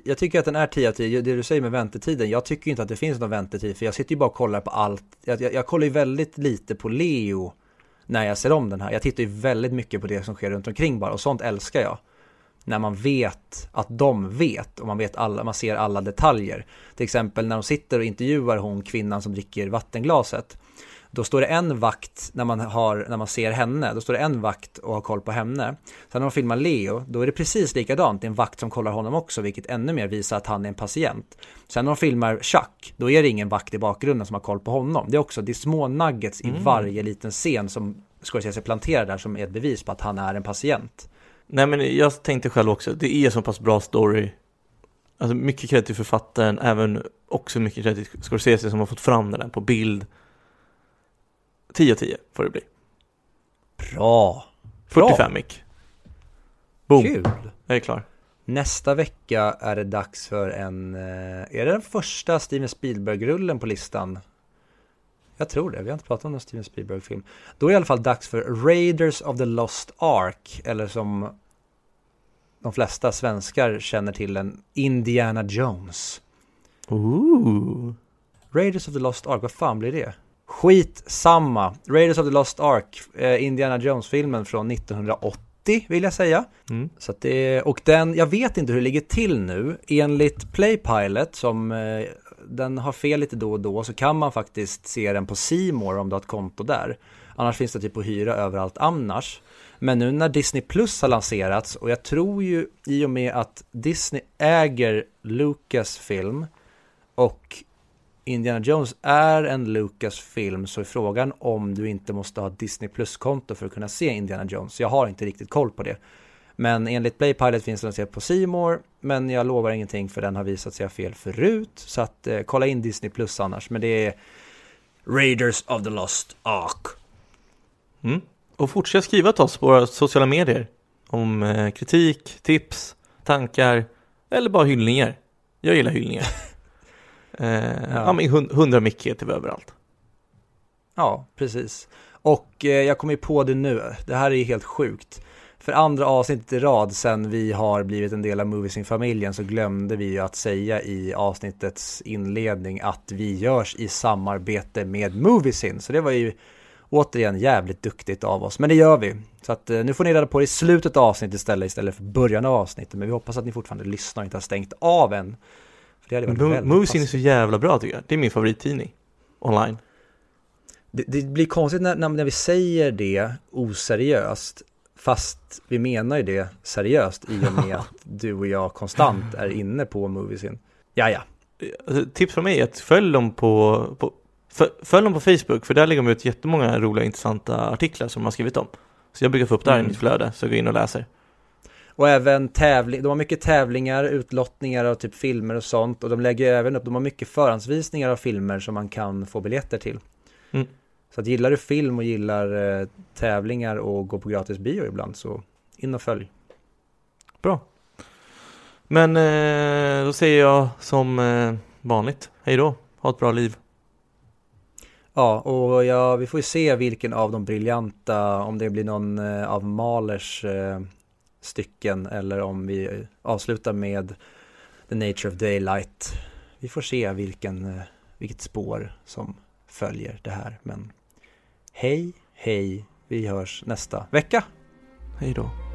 Jag tycker att den är 10 av 10, det du säger med väntetiden, jag tycker inte att det finns någon väntetid för jag sitter ju bara och kollar på allt. Jag, jag, jag kollar ju väldigt lite på Leo när jag ser om den här. Jag tittar ju väldigt mycket på det som sker runt omkring bara och sånt älskar jag. När man vet att de vet och man vet alla, man ser alla detaljer. Till exempel när de sitter och intervjuar hon kvinnan som dricker vattenglaset. Då står det en vakt när man, har, när man ser henne, då står det en vakt och har koll på henne. Sen när de filmar Leo, då är det precis likadant, det är en vakt som kollar honom också, vilket ännu mer visar att han är en patient. Sen när de filmar Chuck, då är det ingen vakt i bakgrunden som har koll på honom. Det är också, det är små nuggets i
Mm.
varje liten scen som Scorsese planterar där som är ett bevis på att han är en patient.
Nej men jag tänkte själv också, det är så pass bra story. Alltså mycket cred till författaren, även också mycket cred till Scorsese som har fått fram den där på bild. 10 av 10 får det bli.
Bra! Bra.
45 mick. Boom,
Kul!
jag är klar.
Nästa vecka är det dags för en, eh, är det den första Steven Spielberg-rullen på listan? Jag tror det, vi har inte pratat om någon Steven Spielberg-film. Då är det i alla fall dags för Raiders of the Lost Ark, eller som de flesta svenskar känner till den, Indiana Jones.
Ooh.
Raiders of the Lost Ark, vad fan blir det? Skit samma. Raiders of the Lost Ark, eh, Indiana Jones-filmen från 1980 vill jag säga.
Mm.
Så det, och den, jag vet inte hur det ligger till nu. Enligt Playpilot som eh, den har fel lite då och då så kan man faktiskt se den på More om du har ett konto där. Annars finns det typ att hyra överallt annars. Men nu när Disney Plus har lanserats och jag tror ju i och med att Disney äger Lucasfilm och Indiana Jones är en Lucasfilm så är frågan om du inte måste ha Disney Plus-konto för att kunna se Indiana Jones. Jag har inte riktigt koll på det. Men enligt Playpilot finns den att se på C More, men jag lovar ingenting för den har visat sig ha fel förut. Så att eh, kolla in Disney Plus annars. Men det är Raiders of the Lost Ark.
Mm. Och fortsätt skriva till oss på våra sociala medier om eh, kritik, tips, tankar eller bara hyllningar. Jag gillar hyllningar. (laughs) eh, ja. men hund- 100 mick heter vi överallt.
Ja, precis. Och eh, jag kommer ju på det nu. Det här är ju helt sjukt. För andra avsnittet i rad sen vi har blivit en del av Moviesin-familjen så glömde vi ju att säga i avsnittets inledning att vi görs i samarbete med Moviesin. Så det var ju återigen jävligt duktigt av oss. Men det gör vi. Så att eh, nu får ni reda på det i slutet av avsnittet istället, istället för början av avsnittet. Men vi hoppas att ni fortfarande lyssnar och inte har stängt av än. För det hade varit väldigt
Moviesin är så jävla bra tycker jag. Det är min favorittidning. Online.
Det, det blir konstigt när, när när vi säger det oseriöst, fast vi menar ju det seriöst i och med (laughs) att du och jag konstant är inne på Moviesin. Ja, ja.
Alltså, tips från mig är att följ dem på, på följ dem på Facebook för där lägger de ut jättemånga roliga intressanta artiklar som de har skrivit om. Så jag brukar få upp där
Mm.
i mitt flöde så jag går in och läser.
Och även tävling, de har mycket tävlingar, utlottningar av typ filmer och sånt. Och de lägger även upp, de har mycket förhandsvisningar av filmer som man kan få biljetter till.
Mm.
Så att gillar du film och gillar eh, tävlingar och går på gratis bio ibland så in och följ.
Bra. Men eh, då säger jag som eh, vanligt, hej då, ha ett bra liv.
Ja, och ja, vi får ju se vilken av de briljanta, om det blir någon eh, av Mahlers eh, stycken eller om vi avslutar med The Nature of Daylight. Vi får se vilken, eh, vilket spår som följer det här. Men hej, hej, vi hörs nästa vecka.
Hej då.